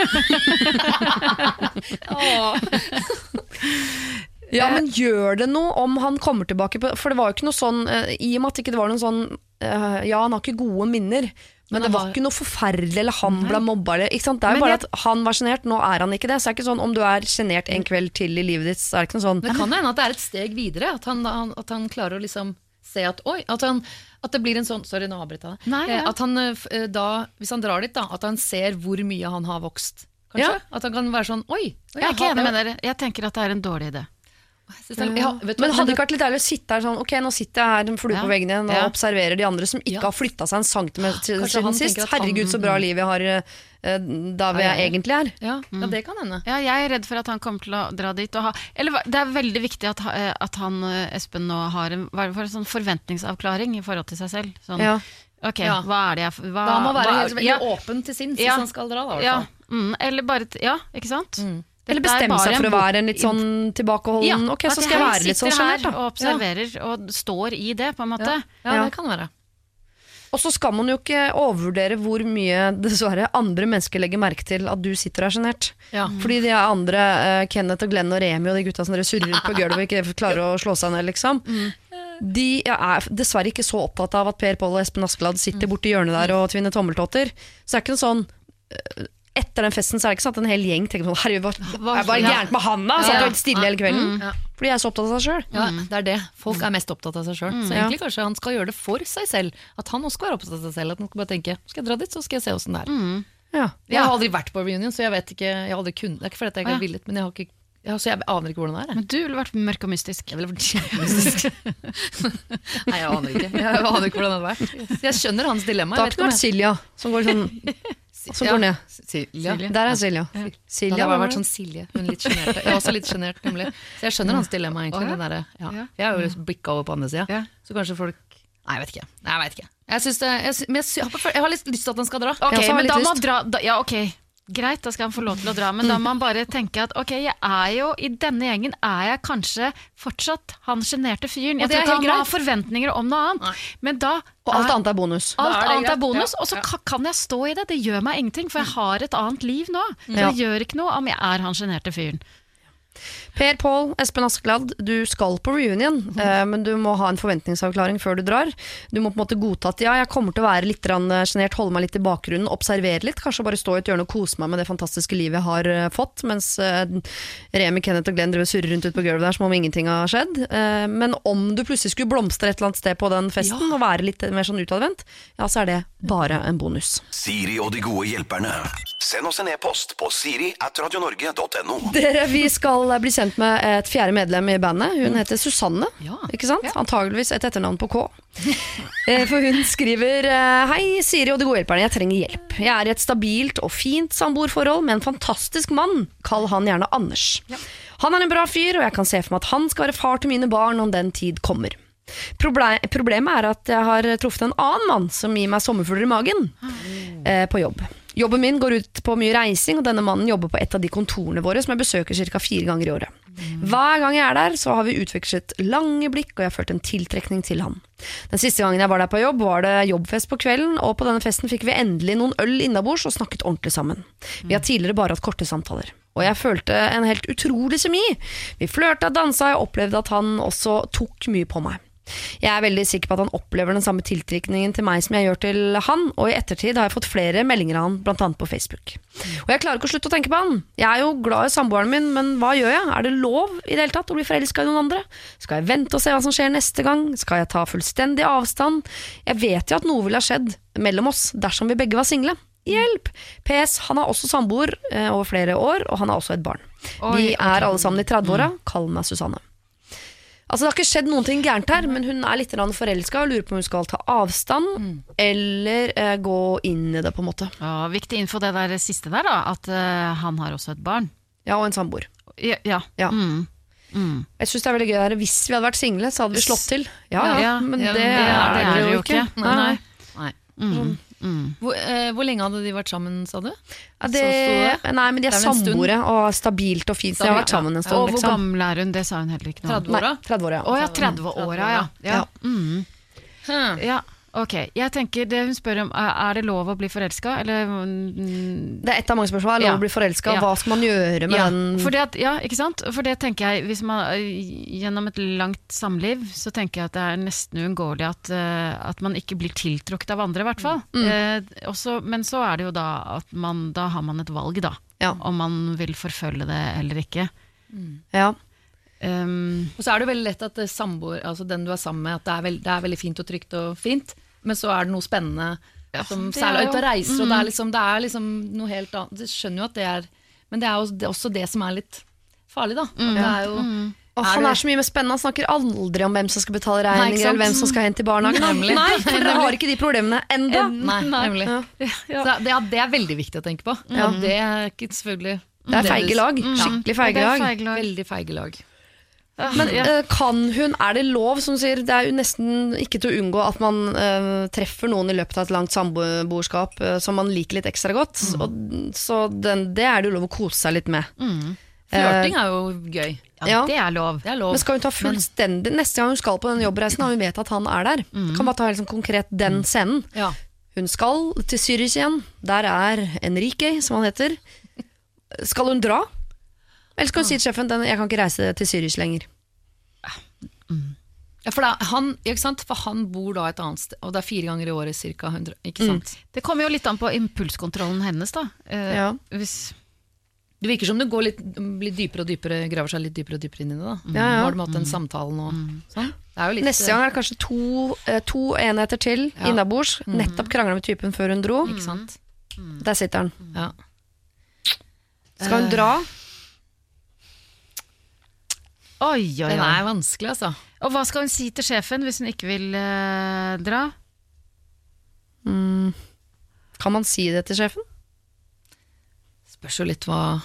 Ja, men gjør det noe om han kommer tilbake på For det var jo ikke noe sånn eh, I og med at det ikke var noen sånn eh, Ja, han har ikke gode minner, men, Men det var ikke noe forferdelig, eller han ble mobba, eller ikke sant? Det er jo bare jeg- at han var sjenert, nå er han ikke det. Så det er ikke sånn om du er sjenert en kveld til i livet ditt, så er det ikke noe sånn Det kan hende at det er et steg videre. At han, han, at han klarer å liksom se at oi, at, han, at det blir en sånn Sorry, nå avbrøt jeg deg. Nei, ja. Eh, At han eh, eh, da, hvis han drar dit, da, at han ser hvor mye han har vokst. Kanskje? Ja. At han kan være sånn oi. oi Jeg er ikke enig med dere. Jeg tenker at det er en dårlig idé. Det er- ja, Men hva, hadde det ikke vært litt deilig å sitte her sånn Ok, nå sitter jeg her en flue Ja. på veggen igjen og Ja. observerer de andre som ikke Ja. har flytta seg en centimeter Kanskje siden sist. han- Herregud, så bra liv jeg har uh, der hvor Ja, jeg ja, ja. egentlig er. ja, ja, det kan hende. Ja, jeg er redd for at han kommer til å dra dit og ha Eller det er veldig viktig at, eh, at han eh, Espen nå har en, hva er det for en sånn forventningsavklaring i forhold til seg selv. Sånn, Ja. ok, Ja. hva er det jeg hva, Da må man være hva- helt veldig ja, åpen til sinns Ja. hvis han skal dra, da. ja, mm, Eller bare Ja, ikke sant? Mm. Eller er bestemme seg for å være en litt sånn tilbakeholden Ok, at så skal jeg være litt sånn sjenert, da. og observerer og står i det, på en måte. Ja, ja, Ja. det kan være. Og så skal man jo ikke overvurdere hvor mye dessverre andre mennesker legger merke til at du sitter her sjenert. Ja. Fordi de andre, uh, Kenneth og Glenn og Remi og de gutta som dere surrer rundt på gulvet og ikke klarer å slå seg ned, liksom. De er dessverre ikke så opptatt av at Per Pål og Espen Askeladd sitter borti hjørnet der og tvinner tommeltotter. Så det er ikke noe sånn etter den festen så er det ikke sånn at en hel gjeng tenker sånn Herregud, hva er bare gærent med han, da? Så Ja. helt stille hele kvelden. Ja. Fordi jeg er så opptatt av seg sjøl. Ja, det er det. Folk er mest opptatt av seg sjøl. Så Ja. egentlig kanskje han skal gjøre det for seg selv. At han også skal være opptatt av seg selv. At han skal bare tenke skal jeg dra dit, så skal jeg se åssen det er. Ja. Jeg har aldri vært på reunion, så jeg vet ikke jeg har aldri kunnet, Det er ikke fordi jeg ikke har villet, men jeg har ikke ja, Så jeg aner ikke hvordan det er. jeg. Men du ville vært mørk og mystisk. Jeg ville vært kjempemystisk. Nei, jeg aner ikke. Jeg aner ikke hvordan det hadde vært. Jeg skjønner hans dilemma. Da Jeg det vært Silja som går sånn som går ned. Silja. Der er Silja. Silja hadde jeg vært sånn Silje. Hun litt sjenert. Jeg er også litt sjenert, nemlig. Så jeg skjønner hans dilemma, egentlig. Den der, ja. Jeg har jo blikka over på andre sida. Så kanskje folk Nei, jeg vet ikke. Nei, jeg vet ikke. Jeg, det, jeg, jeg, har- jeg har litt lyst til at han skal dra. Ok, men da må dra da, Ja, ok, greit, da skal han få lov til å dra, men da må han bare tenke at ok, jeg er jo i denne gjengen er jeg kanskje fortsatt han sjenerte fyren. Jeg det tror ikke han greit. har ha forventninger om noe annet. Nei. Men da Og alt er- annet er bonus. Alt er annet er bonus, Ja, og så ja. kan jeg stå i det. Det gjør meg ingenting, for jeg har et annet liv nå. Så Ja. det gjør ikke noe om jeg er han sjenerte fyren. Per Pål, Espen Askeladd, du skal på reunion, eh, men du må ha en forventningsavklaring før du drar. Du må på en måte godta at ja, jeg kommer til å være litt grann, eh, sjenert, holde meg litt i bakgrunnen, observere litt, kanskje bare stå i et hjørne og kose meg med det fantastiske livet jeg har eh, fått, mens eh, Remi, Kenneth og Glenn driver og surrer rundt ute på gulvet der som om ingenting har skjedd. Eh, men om du plutselig skulle blomstre et eller annet sted på den festen og være litt mer sånn utadvendt, ja, så er det bare en bonus. Siri og de gode hjelperne. Send oss en e-post på siri at radionorge.no. Dere, Vi skal bli kjent med et fjerde medlem i bandet. Hun heter Susanne. Ja. Ikke sant? Antageligvis et etternavn på K. Eh, For hun skriver eh, Hei, Siri og de gode hjelperne. Jeg trenger hjelp. Jeg er i et stabilt og fint samboerforhold med en fantastisk mann. Kall han gjerne Anders. Han er en bra fyr, og jeg kan se for meg at han skal være far til mine barn om den tid kommer. Proble problemet er at jeg har truffet en annen mann som gir meg sommerfugler i magen eh, på jobb. Jobben min går ut på mye reising, og denne mannen jobber på et av de kontorene våre som jeg besøker ca. fire ganger i året. Hver gang jeg er der, så har vi utvekslet lange blikk, og jeg har følt en tiltrekning til han. Den siste gangen jeg var der på jobb, var det jobbfest på kvelden, og på denne festen fikk vi endelig noen øl innabords og snakket ordentlig sammen. Vi har tidligere bare hatt korte samtaler. Og jeg følte en helt utrolig semi. Vi flørta, dansa, og jeg opplevde at han også tok mye på meg. Jeg er veldig sikker på at han opplever den samme tiltrekningen til meg som jeg gjør til han, og i ettertid har jeg fått flere meldinger av han, annet på Facebook. Og jeg klarer ikke å slutte å tenke på han. Jeg er jo glad i samboeren min, men hva gjør jeg? Er det lov i det hele tatt å bli forelska i noen andre? Skal jeg vente og se hva som skjer neste gang? Skal jeg ta fullstendig avstand? Jeg vet jo at noe ville ha skjedd mellom oss dersom vi begge var single. Hjelp! PS, han har også samboer eh, over flere år, og han har også et barn. Oi, Vi er er alle sammen i 30-åra. Kall meg Susanne. Altså Det har ikke skjedd noen ting gærent her, men hun er litt forelska og lurer på om hun skal ta avstand eller eh, gå inn i det, på en måte. Ja, viktig info det der siste der, da. At uh, han har også et barn. Ja, og en samboer. Ja. ja. Ja. Mm. Mm. Jeg synes det er veldig gøy der. Hvis vi hadde vært single, så hadde vi slått til. Ja, ja, men det, men det er er det jo ikke. Nei, Nei. Nei. Mm. Hvor, eh, hvor lenge hadde de vært sammen, sa du? Ja, det, det? nei, men de er, er samboere og stabilt og fint. Så de har vært sammen en Og stund. hvor Liksom. gammel er hun? Det sa hun heller ikke noe om. 30 år, ja 30 år, ja. Å ja, 30-åra, ja. ja. Mm. Hm. ja. Ok, jeg tenker det hun spør om, er det lov å bli forelska, eller mm, Det er ett av mange spørsmål. Er lov Ja. å bli forelska? Ja. Hva skal man gjøre med ja, den at, ja, ikke sant? For det tenker jeg, hvis man gjennom et langt samliv, så tenker jeg at det er nesten uunngåelig at, eh, at man ikke blir tiltrukket av andre, i hvert fall. Mm. Eh, også, men så er det jo da at man, da har man et valg, da. Om man vil forfølge det eller ikke. Ja. Um, Og så er det veldig lett at er samboer, altså den du er sammen med, at det er, veld, det er veldig fint og trygt og fint, men så er det noe spennende, som, er særlig ute og reiser, og det er, liksom, det er liksom noe helt annet. Du skjønner jo at det er Men det er jo det er også det som er litt farlig, da. Det er jo Og han er så mye mer spennende. Han snakker aldri om hvem som skal betale regninger, eller hvem som skal hente i barnehagen. Nei, for dere har ikke de problemene. Nei, nemlig. Ja. Så det, ja, det er veldig viktig å tenke på. Ja, det er ikke selvfølgelig Det er feige lag. Ja. Skikkelig er feige lag. Veldig feige lag. Men ja. eh, kan hun, er det lov, som sier, det er jo nesten ikke til å unngå at man uh, treffer noen i løpet av et langt samboerskap uh, som man liker litt ekstra godt. Og, så den, det er det jo lov å kose seg litt med. Flørting er jo gøy. ja, Ja. det er lov. Det er lov. Men skal hun ta fullstendig Neste gang hun skal på den jobbreisen, har hun vet at han er der. Kan bare ta helt sånn konkret den scenen. Ja. Hun skal til Zürich igjen. Der er Enrique, som han heter. Skal hun dra? Eller skal hun si til sjefen at jeg kan ikke reise til Syris lenger? Ja, for, er, han, ikke sant? for han bor da et annet sted, og det er fire ganger i året cirka 100, ikke sant? Det kommer jo litt an på impulskontrollen hennes, da. Eh, Ja. Hvis, Det virker som du går litt, blir dypere og dypere, graver seg litt dypere og dypere inn i det. da. Ja, ja. Nå har du måttet den samtalen og sånn. Det er jo litt, Neste gang er det kanskje to, eh, to enheter til Ja. innabords. Nettopp krangla med typen før hun dro. Ikke sant? Der sitter han. Ja. Skal hun dra? Oi, oi, Den er vanskelig, altså. Og hva skal hun si til sjefen hvis hun ikke vil eh, dra? Mm. Kan man si det til sjefen? Spørs jo litt hva,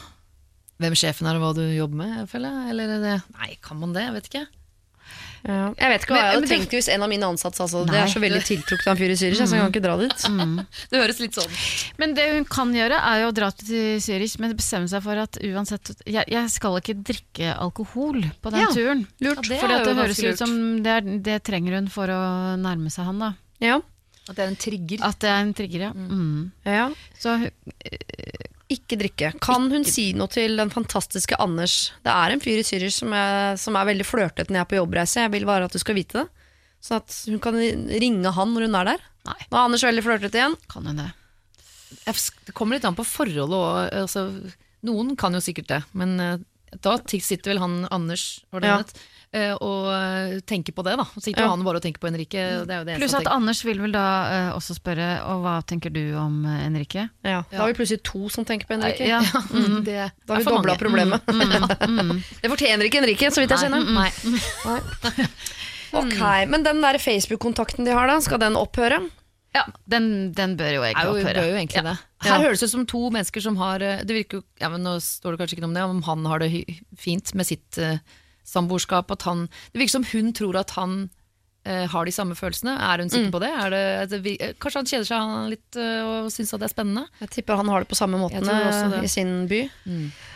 hvem sjefen er og hva du jobber med, jeg føler. Eller er det Nei, kan man det? Jeg vet ikke. Jeg vet ikke hva Men- jeg hadde men tenkt hvis en av mine ansatte sa så. Det er så veldig tiltrukket av en fyr i Zürich, så jeg kan ikke dra dit. Det høres litt sånn Men det hun kan gjøre, er jo å dra til Zürich, men bestemme seg for at uansett Jeg, jeg skal ikke drikke alkohol på den Ja, turen. Ja, det Fordi at det høres ut som det, er, det trenger hun for å nærme seg han, da. Ja. At det er en trigger. At det er en trigger, ja. Mm. ja. Så Ikke drikke. Kan hun si noe til den fantastiske Anders? Det er en fyr i Zürich som som er veldig flørtete når jeg er på jobbreise. Jeg vil bare at du skal vite det. Så at hun kan ringe han når hun er der. Nei. Nå er Anders veldig flørtete igjen. kan hun det. Det kommer litt an på forholdet òg. Altså, noen kan jo sikkert det, men eh, da sitter vel han Anders Ja. Het, eh, og eh, på det, da. Sitter jo Ja. han bare og tenker på Henrike. Pluss at. Anders vil vel da uh, også spørre Og hva tenker du om eh, Enrique? Ja. Da har vi plutselig to som tenker på Henrike. Ja. Mm, det Da har er vi dobla problemet. Mm, det fortjener ikke Henrike, så vidt jeg kjenner. Nei. Ok, Men den der Facebook-kontakten de har, da, skal den opphøre? Ja, den, den bør jo egentlig jo, opphøre. bør jo egentlig det. Ja. Her høres det ut som to mennesker som har Det virker jo, ja, men Nå står det kanskje ikke noe om det, om han har det fint med sitt uh, samboerskap. at han- Det virker som hun tror at han eh, har de samme følelsene. Er hun Mm. på det? Er det, er det vir- eh, kanskje han kjeder seg litt eh, og syns det er spennende? Jeg tipper han har det på samme måten det. i sin by.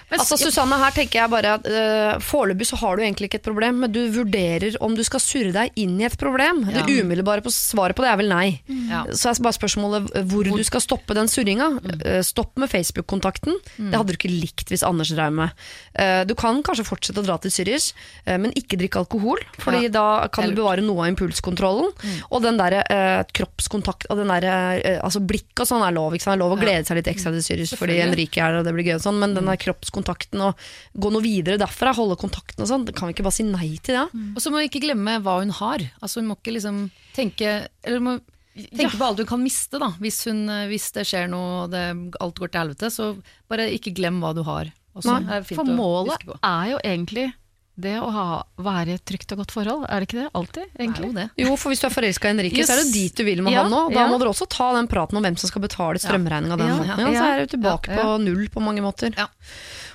Men, Altså Susanne, her tenker jeg bare at uh, Foreløpig så har du egentlig ikke et problem, men du vurderer om du skal surre deg inn i et problem. Ja. Det umiddelbare på svaret på det er vel nei. ja. Så er bare spørsmålet hvor, hvor, du skal stoppe den surringa. Uh, stopp med Facebook-kontakten. Det hadde du ikke likt hvis Anders drev med. Uh, du kan kanskje fortsette å dra til syris uh, men ikke drikke alkohol. Fordi Ja. da kan du bevare noe av impulskontrollen. Og den der uh, kroppskontakt og den der, uh, altså blikk og sånn er lov. Ikke sant? Det er lov å glede seg litt ekstra til syris fordi en Henrike er der og det blir gøy og sånn, men den der kroppskontakten og gå noe videre derfra, holde kontakten og sånn, kan vi ikke bare si nei til det? Og så må vi ikke glemme hva hun har. Altså Hun må ikke liksom tenke Eller må tenke på alt hun kan miste, da. Hvis, hun, eh, hvis det skjer noe og det, alt går til helvete, så bare ikke glem hva du har. Også. Nei, er fint For å målet huske på. er jo egentlig det å ha, være i et trygt og godt forhold. Er det ikke det? Alltid, egentlig. jo det. Jo, for hvis du er forelska i Henrike, Yes. så er det dit du vil med Ja, han nå. Da ja. må dere også ta den praten om hvem som skal betale strømregninga den Ja, måneden. ja, Ja, så ja. er du tilbake Ja, ja. på null på mange måter.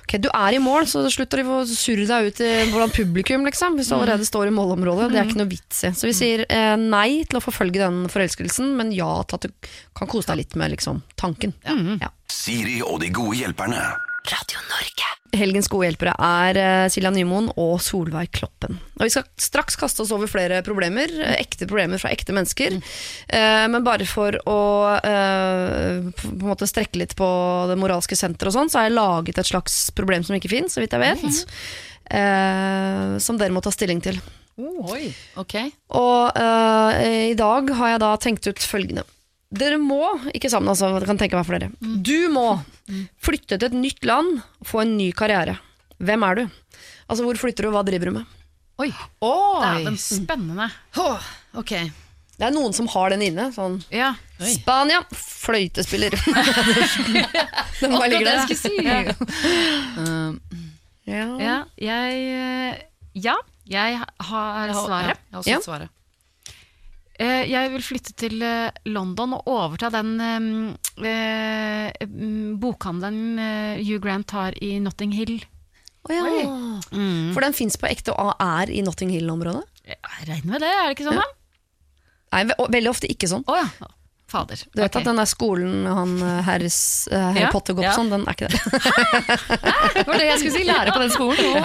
Ja. Ok, Du er i mål, så slutt å surre deg ut i hvordan publikum, liksom. Hvis du allerede står i målområdet. Det er ikke noe vits i. Så vi sier eh, nei til å forfølge den forelskelsen, men ja til at du kan kose deg litt med liksom, tanken. Ja. Siri og de gode hjelperne. Radio Norge. Helgens gode hjelpere er eh, Silja Nymoen og Solveig Kloppen. Og Vi skal straks kaste oss over flere problemer, eh, ekte problemer fra ekte mennesker. Mm. men bare for å eh, på en måte strekke litt på det moralske senteret og sånn, så har jeg laget et slags problem som ikke fins, så vidt jeg vet. eh, som dere må ta stilling til. Oi. okay. Og uh, i dag har jeg da tenkt ut følgende. Dere må, ikke sammen altså, jeg kan tenke meg for dere. Du må flytte til et nytt land og få en ny karriere. Hvem er du? Altså, hvor flytter du, hva driver du med? Oi. Dæven, spennende. Åh, ok. Det er noen som har den inne. Sånn Ja. Spania, fløytespiller. den bare ligger det der. jeg skulle si. Um, Ja. ja jeg, eh, Ja, jeg har svaret. Jeg har også Ja. svaret. Eh, Jeg vil flytte til eh, London og overta den eh, eh, mm, bokhandelen Hugh Grant har i Notting Hill. Oh, ja. For den fins på ekte og er i Notting Hill-området? Jeg regner med det, er det ikke sånn? da? Nei, veldig ofte ikke sånn. Oh, ja. Fader. Du vet okay. at den der skolen han herr Harris, eh, Harry Ja, Potter går på ja. sånn, den er ikke det. Det var det jeg skulle si, lære på den skolen.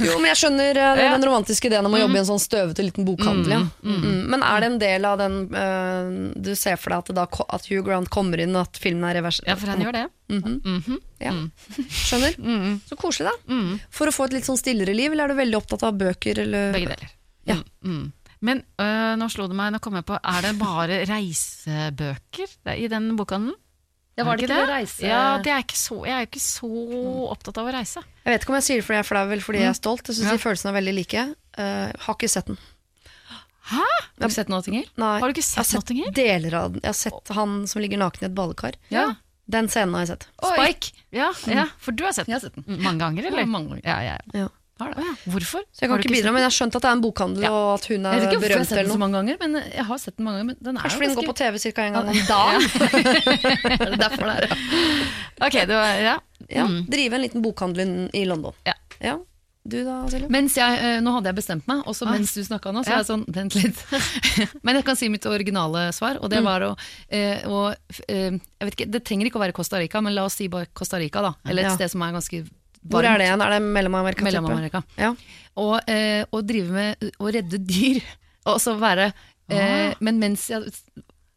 Jo, men jeg skjønner eh, Ja. den romantiske ideen om å jobbe i en sånn støvete liten bokhandel. Ja. Mm. Men er det en del av den uh, Du ser for deg at, da, at Hugh Grant kommer inn, og at filmen er revers? Ja, for han gjør det. Ja. Skjønner. Så koselig, da. For å få et litt sånn stillere liv, eller er du veldig opptatt av bøker? Eller? Begge deler. Ja. Mm, mm. Men øh, nå slo det meg, nå kom jeg på, er det bare reisebøker i den bokhandelen? Ja, var det ikke det reise... Ja, det er så, jeg er ikke så opptatt av å reise. Jeg vet ikke om jeg sier det fordi jeg er flau, eller fordi jeg er stolt. Jeg syns Ja. de følelsene er veldig like. Uh, har ikke sett den. Hæ? Har du sett Nottinger? Nei. Har du ikke sett, Jeg har sett Nottinger? Deler av den. Jeg har sett han som ligger naken i et badekar. Ja. Den scenen har jeg sett. Spike. Ja, ja, for du har sett Jeg den har sett den. Mm, mange ganger, eller? Ja, mange ganger. Ja, ja. Ja. Har det. Ja. Hvorfor? Så jeg kan ikke bidra, men jeg har skjønt at det er en bokhandel, Ja. og at hun Jeg er vet ikke hvorfor jeg har sett den så mange ganger, men jeg har sett den mange ganger. Men den er Kanskje fordi den går på TV ca. en gang om dagen. Er derfor det er? Ok, det var, ja. Ja, drive en liten bokhandel i London. Ja. Du da, Silje? Mens jeg, eh, Nå hadde jeg bestemt meg, også mens du snakka nå, så Ja. er jeg sånn Vent litt. Men jeg kan si mitt originale svar, og det var å, eh, å eh, Jeg vet ikke, Det trenger ikke å være Costa Rica, men la oss si bare Costa Rica, da. Eller et Ja. sted som er ganske Hvor er det igjen? Er det Mellom-Amerika? Mellom-Amerika. Ja. Og, eh, og drive med å redde dyr. Og så være eh, Men mens jeg,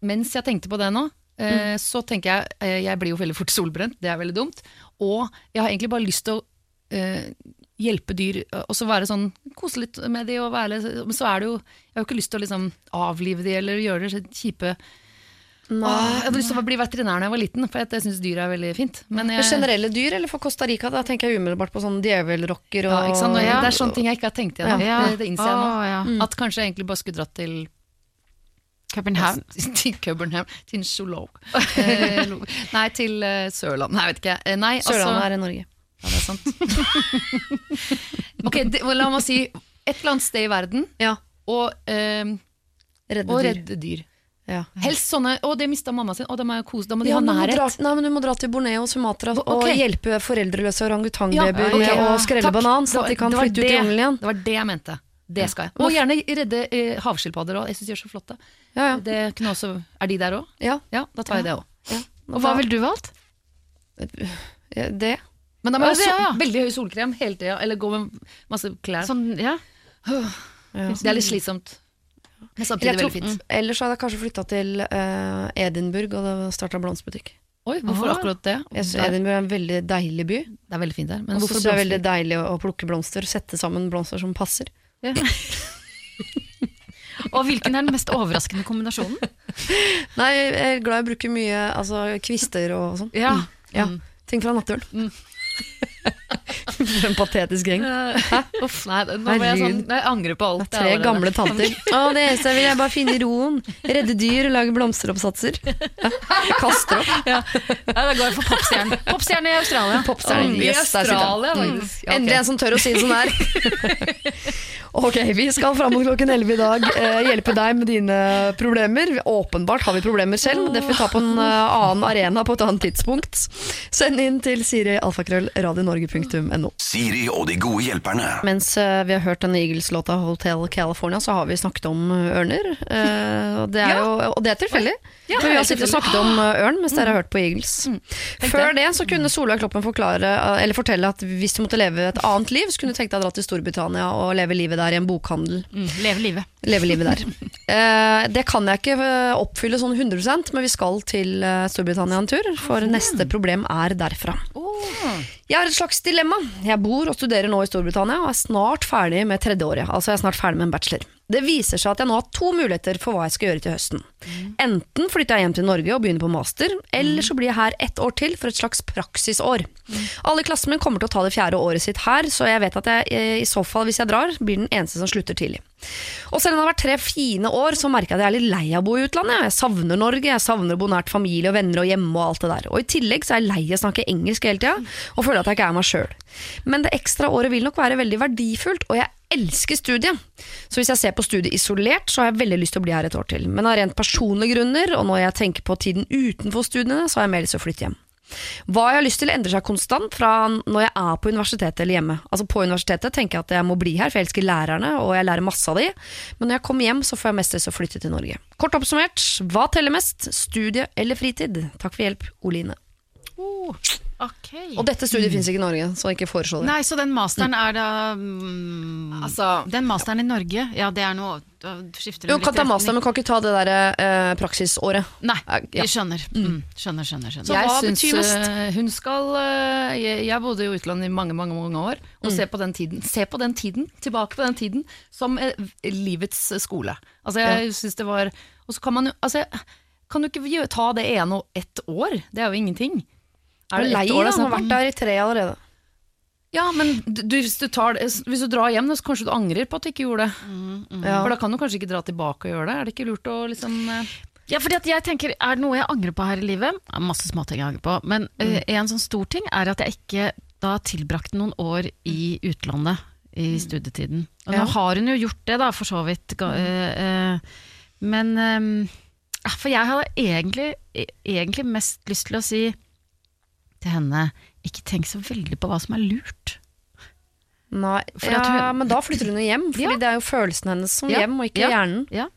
mens jeg tenkte på det nå, eh, så tenker jeg eh, Jeg blir jo veldig fort solbrent, det er veldig dumt. Og jeg har egentlig bare lyst til å eh, hjelpe dyr, og så være sånn Kose litt med de og være Men så er det jo Jeg har jo ikke lyst til å liksom avlive de eller gjøre det kjipe. Åh, Jeg hadde lyst til å bli veterinær da jeg var liten, for jeg syns dyr er veldig fint. Men jeg, generelle dyr, eller for Costa Rica? Da tenker jeg umiddelbart på sånn djevelrocker og ja, ikke sant? Og Ja. Det er sånne ting jeg ikke har tenkt igjen. Ja. Det, det innser jeg nå. Ja. At kanskje jeg egentlig bare skulle dratt til København. til København, til en zoolog. Eh, Nei, til eh, Sørland. Nei, vet ikke. jeg. Nei, Sørlandet altså, er i Norge. Ja, det er sant. ok, det, la meg si et eller annet sted i verden, Ja. og, eh, Redde og dyr. redde dyr. Ja. Helst sånne Å, det mista mamma sin. Å, de jeg kose. Da må de Ja, ha må nærhet. dra, nei, men du må dra til Borneo og Sumatra og hjelpe foreldreløse orangutangbabyer Ja, med å skrelle Takk. banan, så Det at de kan det flytte ut i det- jungelen igjen. Det var det jeg mente. Det skal jeg. Og gjerne redde eh, havskilpadder òg. Jeg syns de er så flotte. Ja, ja. Det kunne også, er de der òg? ja. Ja, da tar jeg det òg. ja. Og hva ville du valgt? Det. Men da må jeg ha det, veldig høy solkrem hele tida, eller gå med masse klær. Sånn, ja. Det er litt slitsomt. Men samtidig tror, veldig fint. ellers hadde jeg kanskje flytta til uh, Edinburgh og starta blomsterbutikk. Oi, hvorfor Aha. akkurat det? Jeg synes Edinburgh er en veldig deilig by. det er veldig fint der. Men Og hvorfor det er veldig deilig å, plukke blomster, sette sammen blomster som passer. Og hvilken er den mest overraskende kombinasjonen? Nei, jeg er glad i å bruke mye altså, kvister og sånn. Ja. Ja, Ting fra Natturen. For en patetisk gjeng. Uff, nei, nå må jeg, sånn, Herregud. jeg angrer på alt. Tre allerede. gamle tanter. Å, det eneste jeg vil, er bare finne roen. Redde dyr og lage blomsteroppsatser. Ja. Kaster opp. ja, da går jeg for popstjerne. Popstjerne i Australia. Popstjerne. I Yes, der sitter den. Australia, faktisk. Ja, ok. Endelig en som tør å si det sånn her. ok, vi skal fram mot klokken 11 i dag eh, hjelpe deg med dine problemer. Åpenbart har vi problemer selv, det får vi ta på en eh, annen arena på et annet tidspunkt. Send inn til Siri alfakrøll Siri og de gode hjelperne. Mens eh, vi har hørt denne Eagles-låta Hotel California, så har vi snakket om eh, ørner. Eh, det er jo, og det er tilfeldig. Ja, for vi har sittet og snakket om ørn mens dere har hørt på Eagles. Før det så kunne Solveig Kloppen forklare, eller fortelle at hvis du måtte leve et annet liv, så kunne du tenke deg å dra til Storbritannia og leve livet der i en bokhandel. Mm, leve livet. Leve livet der. Eh, det kan jeg ikke oppfylle sånn 100% men vi skal til Storbritannia en tur, for neste problem er derfra. Jeg har et slags dilemma. Jeg bor og studerer nå i Storbritannia og er snart ferdig med tredjeåret. Altså jeg er snart ferdig med en bachelor. Det viser seg at jeg nå har to muligheter for hva jeg skal gjøre til høsten. Enten flytter jeg hjem til Norge og begynner på master, eller så blir jeg her ett år til for et slags praksisår. Alle i klassen min kommer til å ta det fjerde året sitt her, så jeg vet at jeg eh, i så fall, hvis jeg drar, blir den eneste som slutter tidlig. Og selv om det har vært tre fine år, så merker jeg at jeg er litt lei av å bo i utlandet. Jeg savner Norge, jeg savner å bo nært familie og venner og hjemme og alt det der. Og i tillegg så er jeg lei av å snakke engelsk hele tida, og føler at jeg ikke er meg sjøl. Men det ekstra året vil nok være veldig verdifullt, og jeg elsker studiet. Så hvis jeg ser på studiet isolert, så har jeg veldig lyst til å bli her et år til. Men av rent personlige grunner, og når jeg tenker på tiden utenfor studiene, så har jeg mer lyst til å flytte hjem. Hva jeg har lyst til endrer seg konstant fra når jeg er på universitetet eller hjemme. Altså På universitetet tenker jeg at jeg må bli her, for jeg elsker lærerne, og jeg lærer masse av de. Men når jeg kommer hjem, så får jeg mest lyst til å flytte til Norge. Kort oppsummert, hva teller mest? Studie eller fritid? Takk for hjelp, Oline. Oh, ok. Og dette studiet finnes ikke i Norge, så ikke foreslå det. Nei, så den masteren er da mm, Altså, Den masteren i Norge, ja det er noe Da skifter Jo, kan ta master, men kan ikke ta det der eh, praksisåret. Nei, Ja. jeg skjønner. Mm. Skjønner, skjønner. Så jeg hva syns betyr mest? eh, hun skal eh, jeg, jeg bodde i utlandet i mange mange, mange år, og se, på den tiden, se på den tiden, tilbake på den tiden, som eh, livets skole. Altså jeg synes det var Og så kan man jo altså, Kan du ikke ta det ene og ett år? Det er jo ingenting. Er du lei ett år det er Du har vært der i tre allerede. Ja, men du, hvis, du tar, hvis du drar hjem, så kanskje du angrer på at du ikke gjorde det. Ja. For da kan du kanskje ikke dra tilbake og gjøre det. Er det ikke lurt å liksom eh, Ja, fordi at jeg tenker, Er det noe jeg angrer på her i livet? Det er masse småting jeg angrer på. Men eh, en sånn stor ting er at jeg ikke da tilbrakte noen år i utlandet i studietiden. Og Ja. nå har hun jo gjort det, da, for så vidt. uh, eh, men eh, For jeg hadde egentlig, e- egentlig mest lyst til å si til henne ikke tenk så veldig på hva som er lurt. Nei, ja, hun- men da flytter hun jo hjem, Fordi Ja. det er jo følelsen hennes som Ja. hjem, og ikke Ja. hjernen. Ja.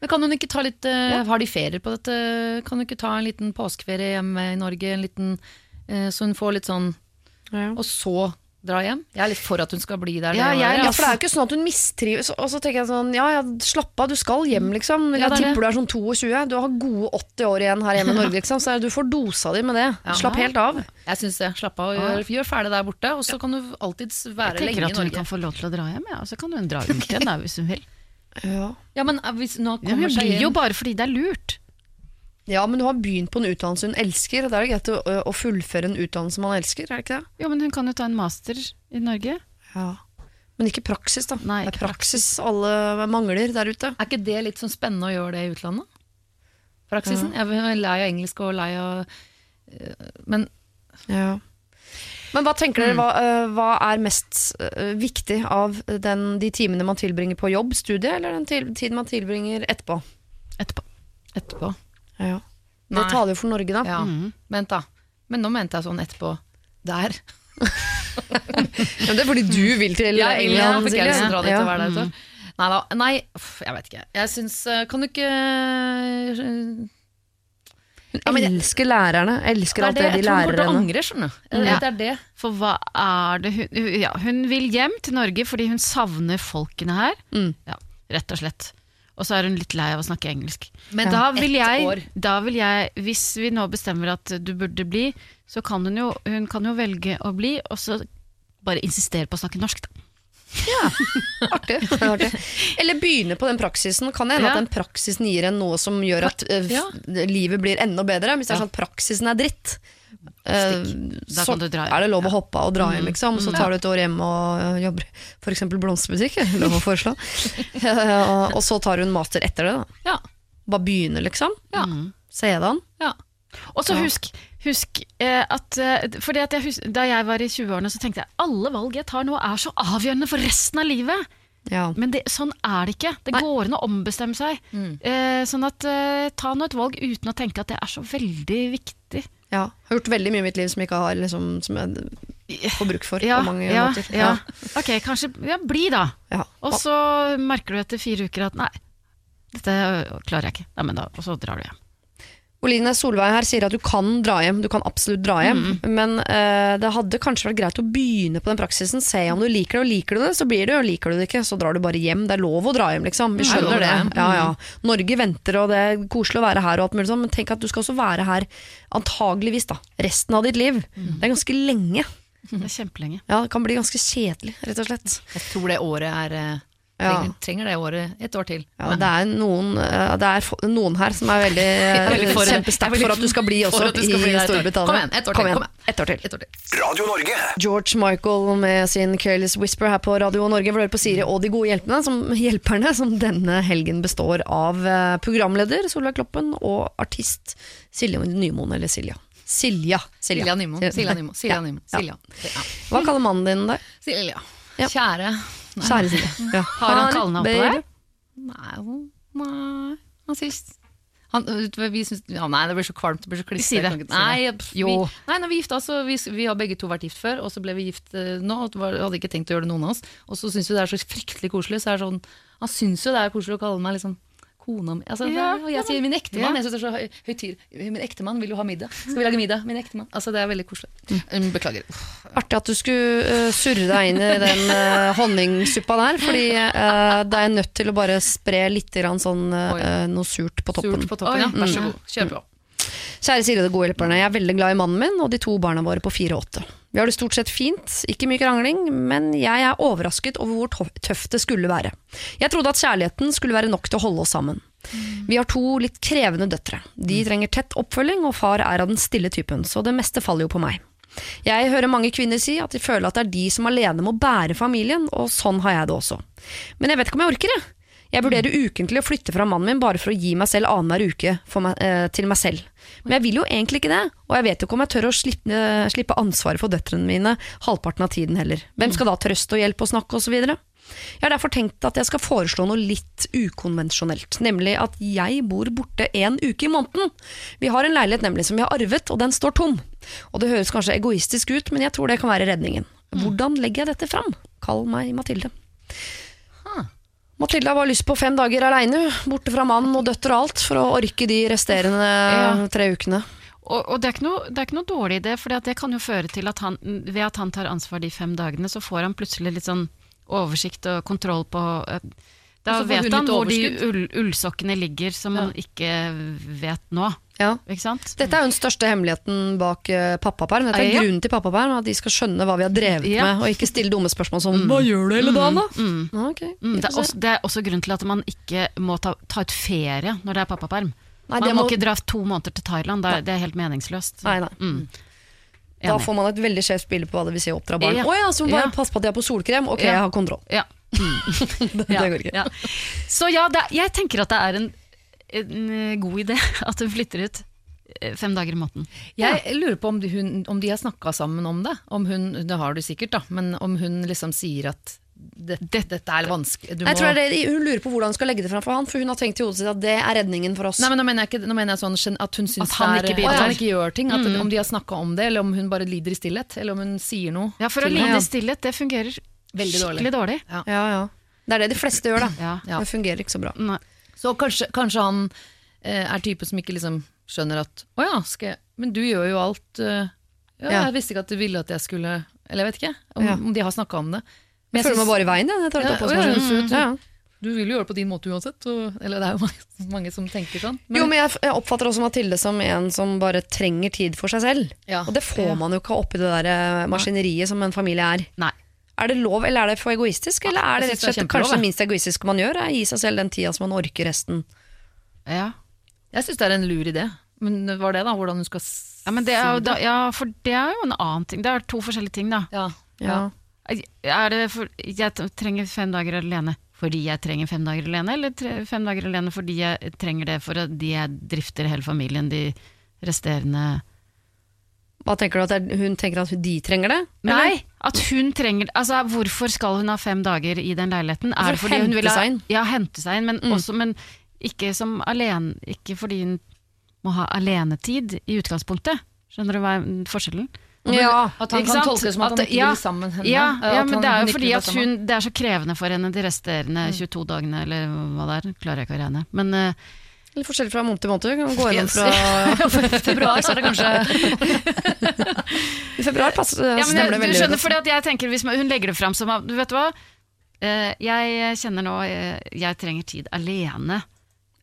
Men kan hun ikke ta litt uh, Har de ferier på dette? Kan hun ikke ta en liten påskeferie hjemme i Norge? En liten, uh, så hun får litt sånn Ja. Og så dra hjem? Jeg er litt for at hun skal bli der. Ja, jeg- Ja, for det er jo ikke sånn at hun mistrives. Og så tenker jeg sånn, ja, ja, slapp av, du skal hjem, liksom. Jeg er tipper du er sånn 22, du har gode 80 år igjen her hjemme i Norge, liksom. Så du får dosa di med det. Ja. Slapp helt av. Jeg syns det. Slapp av og gjør, gjør ferdig der borte, og så kan du alltids Jeg være lenge i at hun kan få lov til å dra hjem, ja. og så kan hun dra ut igjen da, hvis hun vil. Ja. Ja, men eh, hvis nå Ja, kommer hun seg blir jo bare fordi det er lurt. Ja, men du har begynt på en utdannelse hun elsker, og da er det greit å, å fullføre en utdannelse man elsker, er det ikke det? Jo, men hun kan jo ta en master i Norge. Ja. Men ikke praksis, da. Nei, det er praksis, praksis alle mangler der ute. Er ikke det litt sånn spennende å gjøre det i utlandet? Praksisen? Jeg er lei av engelsk og lei av eh, Men Ja. Men hva tenker Mm. dere, hva, eh, hva er mest eh, viktig av den, de timene man tilbringer på jobb, studie, eller den til, tiden man tilbringer etterpå? Etterpå. etterpå Ja. Det Nei. taler jo for Norge, da. Ja, Mhm. vent da. Men nå mente jeg sånn etterpå der. Men det er fordi du vil til Jeg, jeg, England, fikk jeg lyst til å dra dit Ja. være der. et år. Nei da. Nei, uff, jeg vet ikke. Jeg syns eh, Kan du ikke eh, Ja, men elsker lærerne. Elsker Det er alt det de jeg tror hun lærer kommer til å henne. angre, skjønner du. Ja. Det er det. For hva er det hun hun- Ja, hun vil hjem til Norge fordi hun savner folkene her. Mm. Ja, rett og slett. Og så er hun litt lei av å snakke engelsk. Men da vil, jeg, da vil jeg, hvis vi nå bestemmer at du burde bli, så kan hun jo, hun kan jo velge å bli, og så bare insistere på å snakke norsk. Da. Artig. Artig. Eller begynne på den praksisen. Kan det hende Ja. at den praksisen gir en noe som gjør at eh, Ja. livet blir enda bedre? Hvis det er sånn at praksisen er dritt, så du dra er det lov å hoppe av og dra hjem, liksom. Så Mm. tar du et år hjem og eh, jobber eksempel blomsterbutikk. er Lov å foreslå. Eh, og så tar du en master etter det. da Ja. Bare begynner, liksom. Ja. Sedan. ja. Og så husk, husk eh, at eh, fordi at jeg husk, Da jeg var i 20-årene, så tenkte jeg alle valg jeg tar nå er så avgjørende for resten av livet. Ja. Men det, sånn er det ikke. Det Nei. går an å ombestemme seg. Mm. Eh, sånn at eh, Ta nå et valg uten å tenke at det er så veldig viktig. Ja. Har gjort veldig mye i mitt liv som jeg ikke har liksom, Som jeg får bruk for Ja, på mange ja, måter. ja. Ok, kanskje ja, bli, da. Ja. Og så merker du etter fire uker at nei, dette klarer jeg ikke. Nei, men da, og så drar du hjem. Oline Solveig her sier at du kan dra hjem, du kan absolutt dra hjem, Mm. men uh, det hadde kanskje vært greit å begynne på den praksisen, se om du liker det, og liker du det, så blir det, og liker du det ikke, så drar du bare hjem. Det er lov å dra hjem, liksom. Vi er skjønner det. Ja, ja. Norge venter, og det er koselig å være her, og alt mulig sånn, men tenk at du skal også være her, antageligvis da, resten av ditt liv. Mm. Det er ganske lenge. Det er kjempelenge. Ja, det kan bli ganske kjedelig, rett og slett. Jeg tror det året er eh. Trenger, trenger det året et år til. Ja, det er noen, eh, det er noen her som er veldig, Veldig for- kjempesterkt for at du skal bli også skal i bli. Storbritannia. Kom igjen, ett år Kom igjen, kom igjen. Et, år til. Et år til. Radio Norge. George Michael med sin Careless Whisper her på Radio Norge. Vi hører på Siri og de gode hjelperne, som, hjelperne, som denne helgen består av eh, programleder Solveig Kloppen og artist Silje Nymoen, eller Silja. Silja. Silja Nymoen. Silja Nymoen. Silja Ja, Nymoen. ja. Silja. Ja. Hva kaller mannen din deg? Silja. Ja. Kjære. Kjære Silje. Ja. Har han kallenavn på deg? Nei, nei, han sier han, vi synes, ja, nei, det blir så kvalmt, det blir så Si si det. Nei. Vi, nei, når vi gifta oss, vi, vi har begge to vært gift før, og så ble vi gift eh, nå. og hadde ikke tenkt å gjøre det noen av oss. Og så syns vi det er så fryktelig koselig. Så er det sånn, han syns jo det er koselig å kalle meg liksom kona mi. Altså, Ja, og jeg sier min ektemann. Jeg synes det er så høy, høytidelig. Min ektemann vil jo ha middag. Skal vi lage middag? Min ektemann. Altså, det er veldig koselig. Mm, Beklager. Artig at du skulle uh, surre deg inn i den uh, honningsuppa der, fordi uh, det er nødt til å bare spre litt grann sånn uh, noe surt på toppen. Surt på toppen, ja. Vær så god. Kjør på. Kjære Siri og de gode hjelperne, jeg er veldig glad i mannen min og de to barna våre på fire og åtte. Vi har det stort sett fint, ikke mye krangling, men jeg er overrasket over hvor tøft det skulle være. Jeg trodde at kjærligheten skulle være nok til å holde oss sammen. Vi har to litt krevende døtre. De trenger tett oppfølging, og far er av den stille typen, så det meste faller jo på meg. Jeg hører mange kvinner si at de føler at det er de som alene må bære familien, og sånn har jeg det også. Men jeg vet ikke om jeg orker det. Jeg vurderer ukentlig å flytte fra mannen min bare for å gi meg selv annenhver uke meg, eh, til meg selv. Men jeg vil jo egentlig ikke det, og jeg vet jo ikke om jeg tør å slippe, slippe ansvaret for døtrene mine halvparten av tiden heller. Hvem skal da trøste og hjelpe og snakke osv.? Jeg har derfor tenkt at jeg skal foreslå noe litt ukonvensjonelt, nemlig at jeg bor borte en uke i måneden. Vi har en leilighet nemlig som vi har arvet, og den står tom. Og det høres kanskje egoistisk ut, men jeg tror det kan være redningen. Hvordan legger jeg dette fram? Kall meg Mathilde. Mathilde har lyst på fem dager aleine, borte fra mann og døtter og alt, for å orke de resterende tre ukene. Og, og det, er ikke noe, det er ikke noe dårlig det, for det kan jo føre til at han, ved at han tar ansvar de fem dagene, så får han plutselig litt sånn oversikt og kontroll på eh, Da vet han hvor de ull, ullsokkene ligger, som han ikke vet nå. Ja. Dette er jo den største hemmeligheten bak uh, pappaperm. Dette er Ja. grunnen til pappaperm, at de skal skjønne hva vi har drevet Ja. med, og ikke stille dumme spørsmål som 'hva gjør du hele dagen', da? Mm. Mm. ok. Mm, det, er også, det er også grunnen til at man ikke må ta, ta ut ferie når det er pappaperm. Man må må, ikke dra to måneder til Thailand, det er, det er helt meningsløst. nei, nei. Mm. Da får man et veldig skjevt bilde på hva det vil si å oppdra barn. Å oh, ja, så bare Ja. pass på at de er på solkrem. Ok, Ja. jeg har kontroll. Ja. Det, Ja, det går ikke. ja. Så ja, det, jeg tenker at det er en, en eh, god idé at hun flytter ut eh, fem dager i måneden. Jeg lurer på om de, hun, om de har snakka sammen om det. Om hun, det har du sikkert, da, men om hun liksom sier at det, dette er vanskelig du jeg må- tror det Hun lurer på hvordan hun skal legge det fram for han, for hun har tenkt i hodet sitt at det er redningen for oss. Nei, men nå mener jeg, ikke, nå mener jeg sånn at hun syns At han er ikke. At han ikke gjør ting. At, Om de har snakka om det, eller om hun bare lider i stillhet. Eller om hun sier noe. Ja, for å lide i stillhet, det fungerer Veldig dårlig. skikkelig dårlig. Ja, ja. Det er det de fleste gjør, da. Ja. Ja. Det fungerer ikke så bra. Nei. Så kanskje, kanskje han eh, er typen som ikke liksom skjønner at Å ja, skal jeg Men du gjør jo alt eh, ja, Ja. Jeg visste ikke at du ville at jeg skulle Eller jeg vet ikke om, Ja. om de har snakka om det. Men Jeg føler meg bare i veien, jeg. jeg tar det Ja, opp ja, meg selv. Ja, ja. Du vil jo gjøre det på din måte uansett. Og, eller det er jo mange, mange som tenker sånn. Men, Jo, men jeg, jeg oppfatter også Mathilde som en som bare trenger tid for seg selv. Ja. Og det får Ja. man jo ikke oppi det der eh, maskineriet som en familie er. Nei. Er det lov, eller er det for egoistisk? Eller er det rett og slett det er kanskje det minst egoistiske man gjør? Er å gi seg selv den tida som man orker resten. Ja. jeg syns det er en lur idé. Men var det, da? Hvordan hun skal Ja, men det er jo, da, ja, for det er jo en annen ting. Det er to forskjellige ting, da. Ja. Ja. Er det for, jeg trenger fem dager alene fordi jeg trenger fem dager alene, eller tre, fem dager alene fordi jeg trenger det for at de jeg drifter hele familien de resterende Hva tenker du at er, Hun tenker at de trenger det? Nei, at hun trenger Altså, hvorfor skal hun ha fem dager i den leiligheten? For Er det fordi hun vil ha. Ja, hente seg inn, men Mm. også Men ikke som alene Ikke fordi hun må ha alenetid i utgangspunktet. Skjønner du hva er forskjellen? Ja. At han kan tolkes som at, han ikke ja, vil sammen henne. Ja, ja men det er jo fordi at hun, det er så krevende for henne de resterende 22 dagene, eller hva det er. Klarer jeg ikke å regne. Men eh, Litt forskjellig fra måned til måned. Kan gå gjennom fra februar, så er det kanskje I februar passer, ja, men stemmer det du veldig skjønner, godt. jeg tenker hvis man, Hun legger det fram som at, Du vet hva? Eh, jeg kjenner nå eh, Jeg trenger tid alene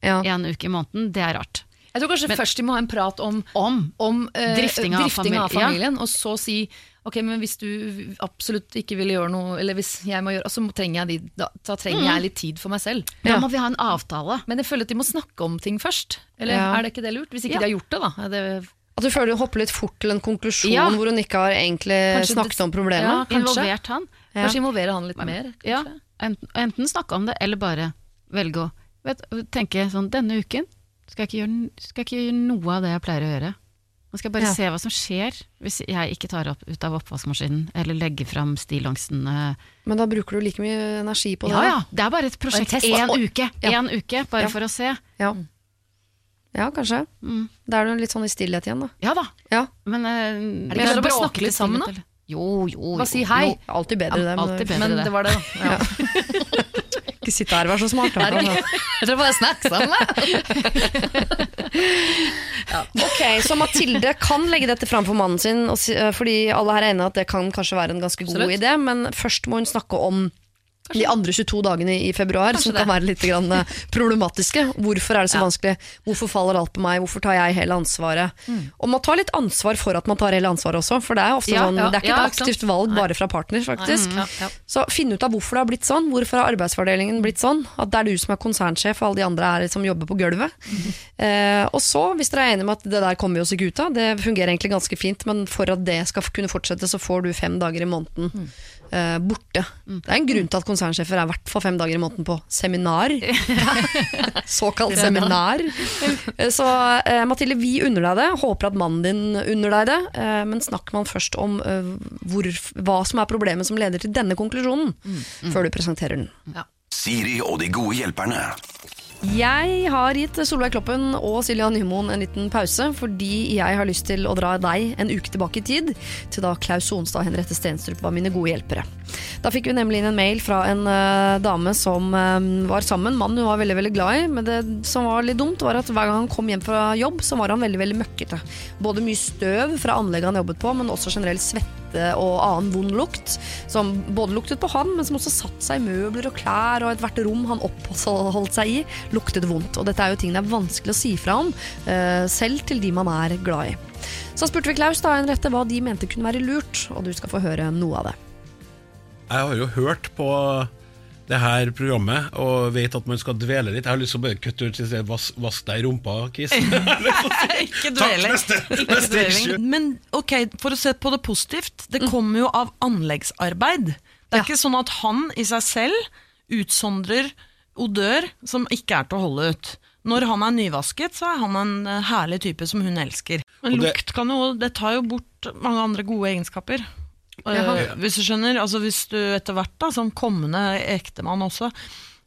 Ja. en uke i måneden. Det er rart. Jeg tror kanskje først de må ha en prat om Om om eh, Drifting av drifting av familien ja. familien, og så si Ok, men hvis du absolutt ikke vil gjøre noe, eller hvis jeg må gjøre, så trenger jeg de, da, da trenger Mm. jeg litt tid for meg selv. Da må vi ha en avtale. Men jeg føler at de må snakke om ting først. Eller Ja. er det ikke det lurt? Hvis ikke Ja. de har gjort det, da. Er det, At du føler du hopper litt fort til en konklusjon Ja. hvor hun ikke har egentlig Kanskje snakket det- om problemet. Ja, kanskje. Involvert han. Ja. Kanskje involvere han litt mer? Ja, enten, enten snakke om det, eller bare velge å vet, tenke sånn Denne uken skal jeg, ikke gjøre, skal jeg ikke gjøre noe av det jeg pleier å gjøre. Nå skal jeg bare Ja. se hva som skjer hvis jeg ikke tar opp ut av oppvaskmaskinen, eller legger fram stillongsen. eh. Men da bruker du like mye energi på det. Ja ja, det er bare et prosjekt. Én uke, Ja. en uke, bare Ja. for å se. Ja. ja, kanskje. Mm. Da er du litt sånn i stillhet igjen, da. Ja da, Ja. men eh, det ikke bare å snakke litt sammen, da? Jo, jo, jo. Bare si hei. Alltid bedre det. Men bedre Men det. det var det, da. Ja. ikke sitte her og vær så smart. Da. Jeg tror bare snakk sammen. Ok, Så Mathilde kan legge dette fram for mannen sin, eh, fordi alle her er enige at det kan kanskje være en ganske god Absolutt. idé, men først må hun snakke om de andre 22 dagene i februar, som Kanskje kan det. være litt grann, eh, problematiske. Hvorfor er det så Ja. vanskelig? Hvorfor faller alt på meg? Hvorfor tar jeg hele ansvaret? Mm. Og man tar litt ansvar for at man tar hele ansvaret også, for det er ofte Ja, sånn, ja, det er ikke et aktivt valg bare fra partner, faktisk. Ja, ja. Så finn ut av hvorfor det har blitt sånn. Hvorfor har arbeidsfordelingen blitt sånn? At det er du som er konsernsjef, og alle de andre er som jobber på gulvet. Eh, og så, hvis dere er enige med at det der kommer vi oss ikke ut av, det fungerer egentlig ganske fint, men for at det skal kunne fortsette, så får du fem dager i måneden eh, borte. Det er en grunn til at konsernsjefer er i hvert fall fem dager i måneden på seminar. Såkalt seminar. Eh, Så uh, Mathilde, vi unner deg det. Håper at mannen din unner deg det. Uh, men snakker man først om hvor, hva som er problemet som leder til denne konklusjonen, før du presenterer den. Siri og de gode hjelperne. Jeg har gitt Solveig Kloppen og Silja Nymoen en liten pause, fordi jeg har lyst til å dra deg en uke tilbake i tid, til da Klaus Sonstad og Henriette Stenstrup var mine gode hjelpere. Da fikk vi nemlig inn en mail fra en uh, dame som uh, var sammen, mannen hun var veldig veldig glad i, men det som var litt dumt var at hver gang han kom hjem fra jobb, så var han veldig veldig møkkete. Både mye støv fra anlegget han jobbet på, men også generelt svette og annen vond lukt, som både luktet på han, men som også satt seg i møbler og klær, og ethvert rom han oppholdt seg i, luktet vondt. Og dette er jo ting det er vanskelig å si fra om, eh, selv til de man er glad i. Så spurte vi Klaus da Henriette hva de mente kunne være lurt, og du skal få høre noe av det. Jeg har jo hørt på det her programmet og vet at man skal dvele litt. Jeg har lyst til å bare kutte ut og si vask, deg i rumpa, Kis. Ikke neste, Ikke issue. Men ok, for å se på det positivt, det kommer jo av anleggsarbeid. Det er ikke sånn at han i seg selv utsondrer odør som ikke er til å holde ut. Når han er nyvasket, så er han en eh, herlig type som hun elsker. Men det- lukt kan jo, det tar jo bort mange andre gode egenskaper. Jaha. hvis du skjønner, altså hvis du etter hvert da, som kommende ektemann også,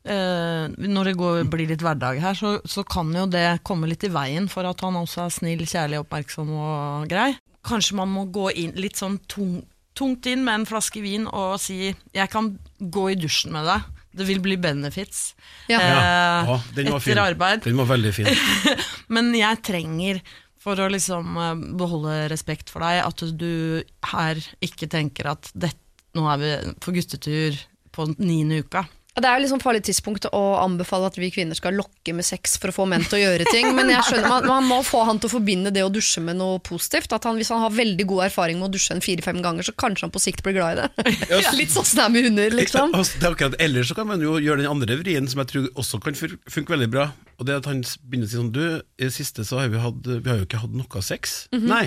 uh, når det går, blir litt hverdag her, så, så kan jo det komme litt i veien for at han også er snill, kjærlig, oppmerksom og grei. Kanskje man må gå inn litt sånn tung, tungt inn med en flaske vin og si 'jeg kan gå i dusjen med deg'. Det vil bli benefits Ja. eh, Ja, den var etter fin. arbeid. Den var veldig fin. Men jeg trenger, for å liksom eh, beholde respekt for deg, at du her ikke tenker at dette, nå er vi på guttetur på niende uka. Det er jo liksom farlig tidspunkt å anbefale at vi kvinner skal lokke med sex for å få menn til å gjøre ting, men jeg skjønner man, man må få han til å forbinde det å dusje med noe positivt. At han, hvis han har veldig god erfaring med å dusje en fire-fem ganger, så kanskje han på sikt blir glad i det. Litt sånn som det er med hunder, liksom. Altså, det er akkurat, ellers så kan man jo gjøre den andre vrien som jeg tror også kan funke veldig bra. Og det at han begynner å si sånn Du, i det siste så har vi hatt Vi har jo ikke hatt noe sex. Mhm. Nei.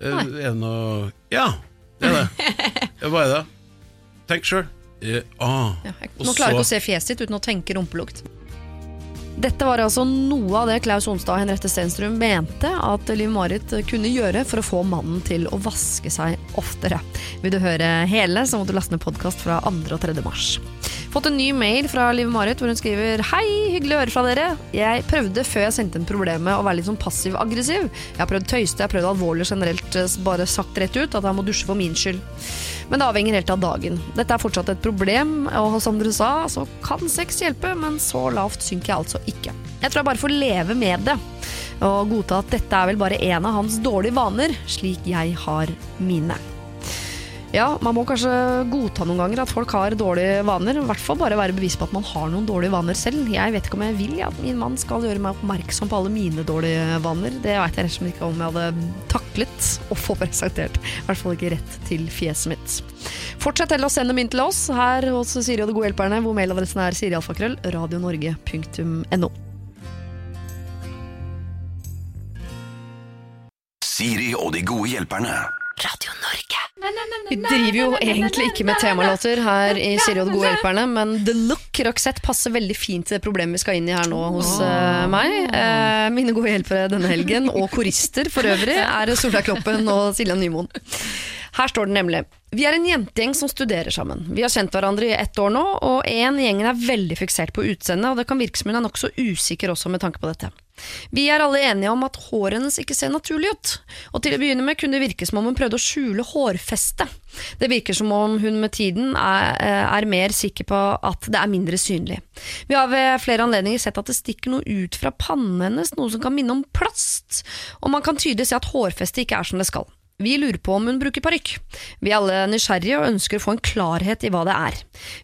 Nei. Er det noe Ja, det er det. Hva er det? Tenk sjøl. Eh, ah. Ja, jeg, nå klarer jeg ikke å se fjeset ditt uten å tenke rumpelukt. Dette var altså noe av det Klaus Onstad og Henriette Stenstrøm mente at Liv-Marit kunne gjøre for å få mannen til å vaske seg oftere. Vil du høre hele, så må du laste ned podkast fra 2. og 3. mars. Fått en ny mail fra Liv-Marit hvor hun skriver Hei, hyggelig å høre fra dere. Jeg prøvde før jeg sendte inn problemet å være litt sånn passiv-aggressiv. Jeg har prøvd tøyste, jeg har prøvd alvorlig generelt, eh, bare sagt rett ut at jeg må dusje for min skyld. Men det avhenger helt av dagen. Dette er fortsatt et problem, og som dere sa, så kan sex hjelpe, men så lavt synker jeg altså ikke. Jeg tror jeg bare får leve med det, og godta at dette er vel bare en av hans dårlige vaner, slik jeg har mine. Ja, man må kanskje godta noen ganger at folk har dårlige vaner. I hvert fall bare være bevisst på at man har noen dårlige vaner selv. Jeg vet ikke om jeg vil ja, at min mann skal gjøre meg oppmerksom på alle mine dårlige vaner. Det vet jeg rett og slett ikke om jeg hadde taklet å få presentert. I hvert fall ikke rett til fjeset mitt. Fortsett heller å sende dem inn til oss her hos Siri og de gode hjelperne, hvor mailadressen er sirialfakrøll radionorge.no. Siri og de gode hjelperne. Radio Norge. Vi driver jo egentlig ikke med temalåter her i Siri og de gode hjelperne, men The Look Roxette passer veldig fint til det problemet vi skal inn i her nå hos uh, meg. Uh, mine gode hjelpere denne helgen, og korister for øvrig, er Solveig Kloppen og Silja Nymoen. Her står det nemlig Vi er en jentegjeng som studerer sammen. Vi har kjent hverandre i ett år nå, og en i gjengen er veldig fiksert på utseendet, og det kan virke som hun er nokså usikker også med tanke på dette. Vi er alle enige om at håret hennes ikke ser naturlig ut, og til å begynne med kunne det virke som om hun prøvde å skjule hårfestet. Det virker som om hun med tiden er, er mer sikker på at det er mindre synlig. Vi har ved flere anledninger sett at det stikker noe ut fra pannen hennes, noe som kan minne om plast, og man kan tydelig se at hårfestet ikke er som det skal. Vi lurer på om hun bruker parykk. Vi er alle nysgjerrige og ønsker å få en klarhet i hva det er.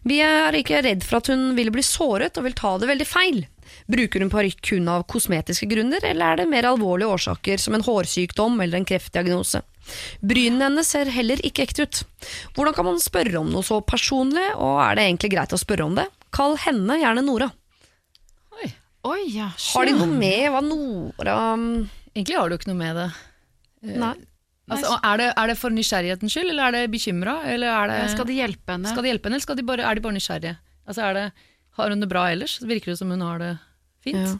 Vi er ikke redd for at hun vil bli såret og vil ta det veldig feil. Bruker hun parykk kun av kosmetiske grunner, eller er det mer alvorlige årsaker som en hårsykdom eller en kreftdiagnose? Brynene hennes ser heller ikke ekte ut. Hvordan kan man spørre om noe så personlig, og er det egentlig greit å spørre om det? Kall henne gjerne Nora. Oi, ja. Har de noe med hva Nora um, Egentlig har du ikke noe med det. Nei. Altså, er, det er det for nysgjerrighetens skyld, eller er det bekymra? Er det, Skal de hjelpe henne? skal de hjelpe henne, eller skal de bare, er de bare nysgjerrige? Altså, er det, har hun det bra ellers? Virker det som hun har det fint. Ja.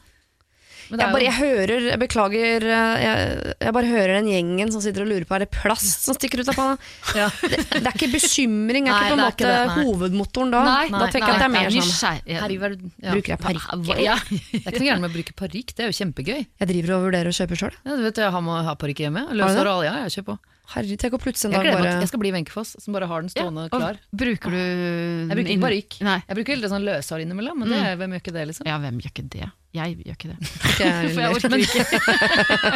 Jeg, bare, jeg hører, jeg beklager, eh, jeg, jeg bare hører den gjengen som sitter og lurer på er det plast som stikker ut av panna. ja. Det, det er ikke bekymring, er Nei, ikke på en måte det, hovedmotoren da. Nei, da tenker jeg at det er mer sånn Herregud, ja. Bruker jeg parykk, Ja. Det er ikke noe gærent med å bruke parykk, det er jo kjempegøy. Jeg driver og vurderer å kjøpe sjøl. Ja, du vet, jeg har, må ha parykk hjemme. Har det? og ja, jeg kjøper på. Herregud, tenk å plutselig en dag bare jeg skal bli Wenchefoss, som bare har den stående og klar. Bruker du Jeg bruker ikke parykk. Nei. Jeg bruker litt sånn løshår innimellom, men det, hvem gjør ikke det, liksom? Ja, hvem gjør ikke det? Jeg gjør ikke det. For jeg orker ikke.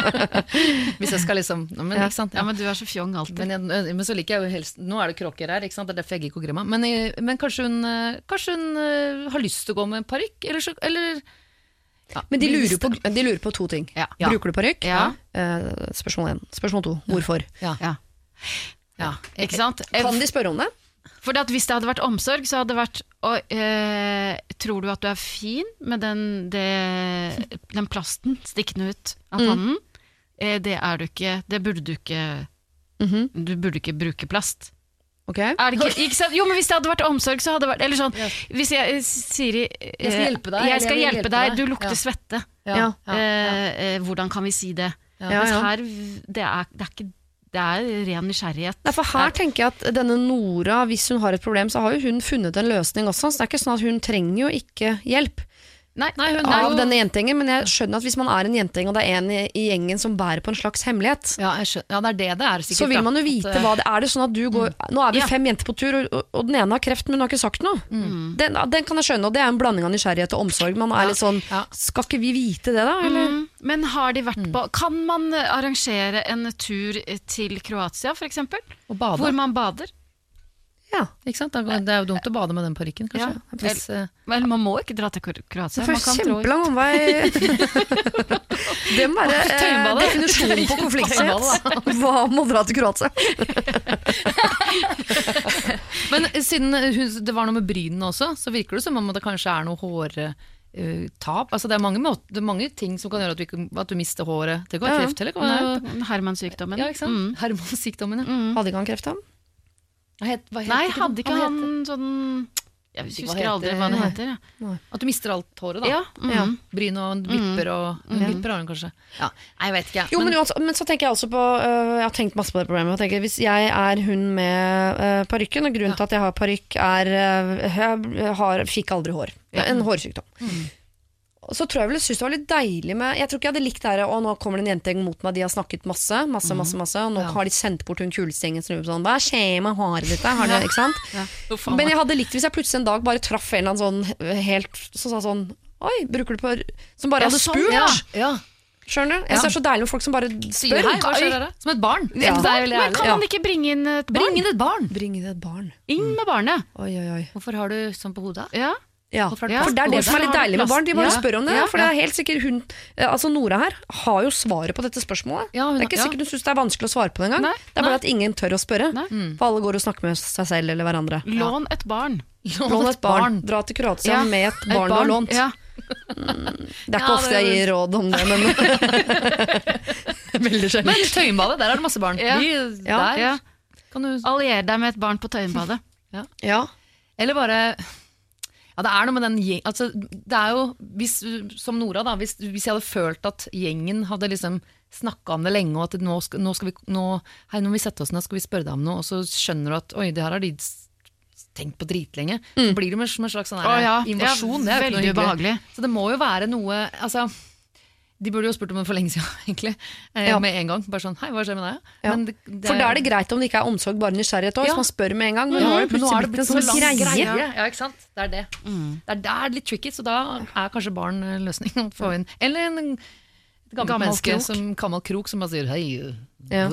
Hvis jeg skal liksom Nå, men, Ja. ikke sant? Ja, men du er så fjong alltid. Men, jeg, men så liker jeg jo helst Nå er det kråker her, ikke sant? det er derfor jeg gikk og gremma. Men, men kanskje hun, eh, kanskje hun har lyst til å gå med parykk? Eller, så- eller ja, Men de lurer, på, de lurer på to ting. Ja. Ja. Bruker du parykk? Ja. Eh, spørsmål én. Spørsmål to. Hvorfor? Ja. Ja. Ja. Ikke sant? Kan de spørre om det? For at hvis det hadde vært omsorg, så hadde det vært og, eh, Tror du at du er fin med den, det, den plasten stikkende ut av pannen? Eh, det er du ikke. Det burde du ikke Du burde ikke bruke plast. Ok? Det ikke, ikke? Jo, men hvis det hadde vært omsorg, så hadde det vært Eller sånn Hvis jeg eh, Siri eh, Jeg skal hjelpe deg, Jeg skal jeg hjelpe hjelpe deg, deg. du lukter Ja. svette. Ja. Ja. Eh, eh, hvordan kan vi si det? Ja, Mens her det er, det er ikke Det er ren nysgjerrighet. Nei, for her tenker jeg at denne Nora, hvis hun har et problem, så har jo hun funnet en løsning også. Så det er ikke sånn at hun trenger jo ikke hjelp Nei, Nei, hun er av jo denne jentegjengen, men jeg skjønner at hvis man er en jentegjeng, og det er en i, i gjengen som bærer på en slags hemmelighet, ja, ja, det er det det er, sikkert. så vil man jo vite At, eh, hva det er. det sånn at du går Nå er vi Ja. fem jenter på tur, og, og- den ene har kreft, men hun har ikke sagt noe. Den, den kan jeg skjønne, og det er en blanding av nysgjerrighet og omsorg. Man er litt sånn Ja. Skal ikke vi vite det, da? Eller? Mm. Men har de vært på Kan man arrangere en tur til Kroatia, f.eks.? Hvor man bader? Ja. Ikke sant? Det er jo dumt å bade med den parykken, kanskje. Ja. Hvis, eh, Vel, man må ikke dra til Kroatia. Det Man er kjempelang omvei. det må være eh, definisjonen på konflikthet. Hva må å dra til Kroatia? Men siden hun, det var noe med brynene også, så virker det som om det kanskje er noe hårtap. altså det, er mange måter, det er mange ting som kan gjøre at du, ikke, at du mister håret. Det kan være kreft eller Hermans-sykdommen. ja, ikke sant? Mm. Hermonsykdommen, ja. Hadde ikke han kreft, han? Hva het, hva het Nei, hadde ikke han heter- sånn Jeg hva husker aldri hva det heter. Ja. At du mister alt håret, da. Ja, mm. Ja. Bryn og vipper og Vipper har hun kanskje. Ja, nei, jeg vet ikke. Jo, men, uansett- men så tenker jeg også på uh, Jeg har tenkt masse på det problemet. Jeg tenker, hvis jeg er hun med uh, parykken, og grunnen til at jeg har parykk, er uh, Jeg har, fikk aldri hår. En hårsykdom. Så tror jeg vel jeg synes det var litt deilig med Jeg tror ikke jeg hadde likt det her Å, nå kommer det en jentegjeng mot meg, de har snakket masse, masse, masse, masse og nå Ja. har de sendt bort hun kuleste gjengen som lurer på sånn Hva skjer med håret ditt? Har det, ikke sant? Men jeg hadde likt hvis jeg plutselig en dag bare traff en eller annen sånn helt Som sa sånn Oi, bruker du på Som bare Ja, hadde sånn, spurt. ja, ja. Skjønner du? Jeg ja. det er så deilig med folk som bare spør. hei, hva skjer dere? Som et barn. Ja. Det Men kan man ikke bringe inn et barn? Bring inn et barn. Bring inn et barn. Inn med barnet. Oi, oi, oi. Hvorfor har du sånn på hodet? Ja. Ja, for det er det som er litt deilig med barn. De bare Ja. spør om det. Ja, For det er helt sikkert hun eh, Altså Nora her har jo svaret på dette spørsmålet. Ja, hun- det er ikke ja. sikkert hun syns det er vanskelig å svare på det engang. Det er bare nei. at ingen tør å spørre. Nei. For alle går og snakker med seg selv eller hverandre. Lån et barn. Lån et barn. Dra til Kroatia Ja, med et barn du har lånt. Ja. Det er ikke Ja, ofte jeg gir råd om det, men Veldig sjelden. Men Tøyenbadet, der er det masse barn. Ja. Ja. der Ja. kan du Allier deg med et barn på Tøyenbadet. Ja. Eller bare Ja, det er noe med den gjeng... Altså, det er jo, hvis, som Nora, da, hvis, hvis jeg hadde følt at gjengen hadde liksom snakka om det lenge, og at nå skal, nå skal vi nå, Hei, når vi setter oss ned, skal vi spørre deg om noe, og så skjønner du at oi, det her har de tenkt på dritlenge, så blir det som en slags sånn ja, invasjon. ja, det er veldig ubehagelig. Så det må jo være noe Altså, de burde jo spurt om det for lenge siden, egentlig. Eh, Ja. Med en gang. Bare sånn Hei, hva skjer med deg? Ja. Men det, det, For da er det greit om det ikke er omsorg, bare nysgjerrighet òg. Ja. Hvis man spør med en gang. Men mm. nå har det plutselig er det blitt en sånn så greie. greie. Ja, ikke sant? Det er det. Det er der litt tricky, så da er kanskje barn eh, løsningen. Eller en et gammelt Gammel menneske, krok. som gammel krok, som bare sier hei. Ja.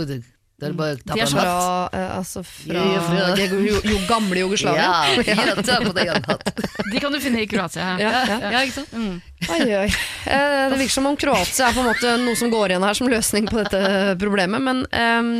Det- Det er bare De er fra, eh, altså fra Ja, fra- det jo, jo gamle Jugoslavia. De kan du finne i Kroatia. Ja, ja. Ja, ikke sant? Oi, oi. Eh, Det virker som om Kroatia er på en måte noe som går igjen her som løsning på dette problemet. Men ehm,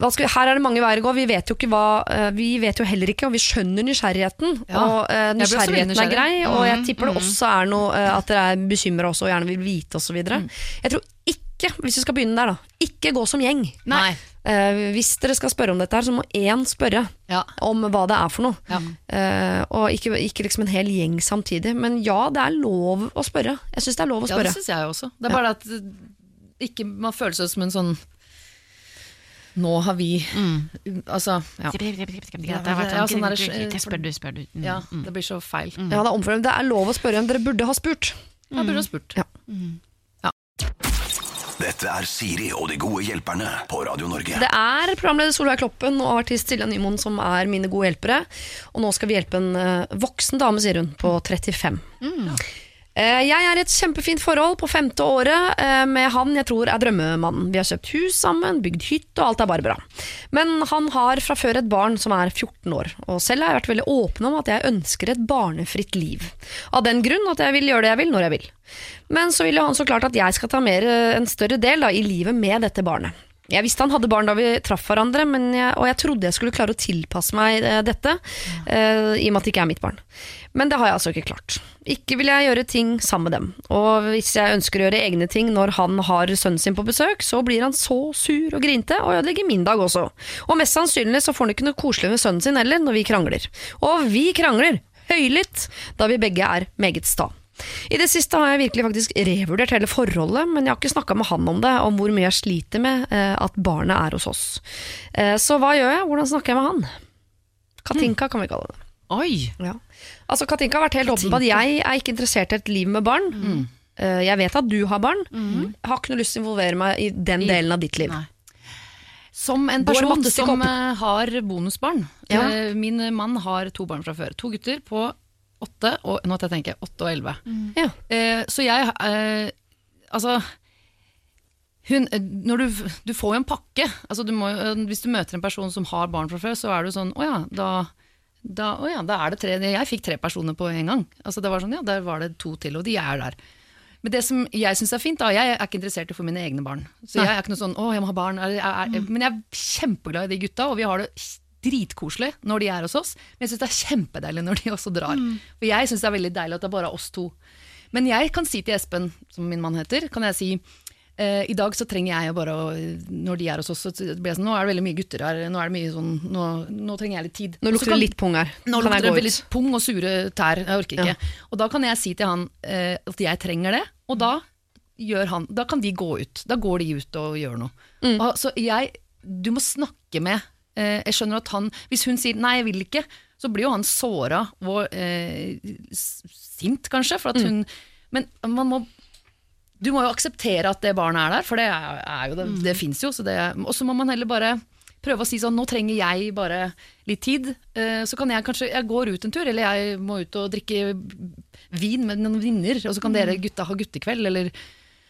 hva skal vi, her er det mange veier å gå. Vi vet jo ikke hva eh, Vi vet jo heller ikke, og vi skjønner nysgjerrigheten. Ja. Og eh, Jeg blir også veldig nysgjerrigheten er grei, og jeg tipper det også er noe eh, at dere er bekymra også og gjerne vil vite osv. Jeg tror ikke, hvis vi skal begynne der, da, ikke gå som gjeng. Nei. Eh, hvis dere skal spørre om dette, her, så må én spørre Ja. om hva det er for noe. Ja. Eh, og ikke, ikke liksom en hel gjeng samtidig. Men ja, det er lov å spørre. Jeg syns det er lov å Ja, det spørre. syns jeg også. Det er bare at eh, ikke, man føler seg som en sånn Nå har vi Altså, ja. Det Ja, sånn, Spør du, spør du. Mm. ja det blir så feil. ja, det, er det er lov å spørre. Dere burde ha spurt. Ja, burde ha spurt. Ja. Dette er Siri og de gode hjelperne på Radio Norge. Det er programleder Solveig Kloppen og artist Silja Nymoen som er mine gode hjelpere. Og nå skal vi hjelpe en eh, voksen dame, sier hun, på 35. Mm. Jeg er i et kjempefint forhold på femte året eh, med han jeg tror er drømmemannen. Vi har kjøpt hus sammen, bygd hytte, og alt er bare bra. Men han har fra før et barn som er 14 år, og selv har jeg vært veldig åpen om at jeg ønsker et barnefritt liv. Av den grunn at jeg vil gjøre det jeg vil, når jeg vil. Men så ville han så klart at jeg skal ta mer, eh, en større del da, i livet med dette barnet. Jeg visste han hadde barn da vi traff hverandre, jeg, og jeg trodde jeg skulle klare å tilpasse meg dette, dette, uh, i og med at det ikke er mitt barn. Men det har jeg altså ikke klart. Ikke vil jeg gjøre ting sammen med dem. Og hvis jeg ønsker å gjøre egne ting når han har sønnen sin på besøk, så blir han så sur og grinte og ødelegger min dag også. Og mest sannsynlig så får han ikke noe koselig med sønnen sin heller når vi krangler. Og vi krangler høylytt da vi begge er meget sta. I det siste har jeg virkelig faktisk revurdert hele forholdet, men jeg har ikke snakka med han om det, om hvor mye jeg sliter med eh, at barnet er hos oss. Eh, så hva gjør jeg? Hvordan snakker jeg med han? Katinka kan vi kalle det. Oi! Ja. Altså Katinka har vært helt åpen på at jeg er ikke interessert i et liv med barn. Mm. jeg vet at du har barn. Jeg har ikke noe lyst til å involvere meg i den delen av ditt liv. Nei. Som en person som eh, har bonusbarn. Ja. Eh, Min mann har to barn fra før. To gutter på åtte og nå måtte jeg tenke, åtte og elleve. Ja. Eh, så jeg eh, Altså hun, eh, når du, du får jo en pakke. Altså du må, hvis du møter en person som har barn fra før, så er du sånn Å ja, da, da, å ja, da er det tre Jeg fikk tre personer på en gang. Altså det var sånn, ja, Der var det to til, og de er der. Men det som jeg syns er fint, da Jeg er ikke interessert i å få mine egne barn. Så jeg er ikke noe sånn 'Å, jeg må ha barn'. Jeg er, jeg, men jeg er kjempeglad i de gutta, og vi har det dritkoselig når de er hos oss. Men jeg syns det er kjempedeilig når de også drar. For jeg syns det er veldig deilig at det er bare oss to. Men jeg kan si til Espen, som min mann heter, kan jeg si eh, i dag så trenger jeg jo bare å Når de er hos oss, så blir jeg sånn Nå er det veldig mye gutter her. Nå er det mye sånn Nå, nå trenger jeg litt tid. Nå lukter kan, det litt pung her. nå Kan lukter det veldig pung og sure tær. Jeg orker ikke. Og da kan jeg si til han eh, at jeg trenger det, og da gjør han Da kan de gå ut. Da går de ut og gjør noe. Mm. Og, så jeg Du må snakke med Jeg skjønner at han Hvis hun sier 'nei, jeg vil ikke', så blir jo han såra og eh, sint, kanskje. For at Mm. Men man må du må jo akseptere at det barnet er der, for det er, er jo det, Mm. det fins jo. Og så må man heller bare prøve å si sånn, nå trenger jeg bare litt tid. eh, Så kan jeg kanskje, jeg går ut en tur, eller jeg må ut og drikke vin med noen venninner, og så kan dere gutta ha guttekveld, eller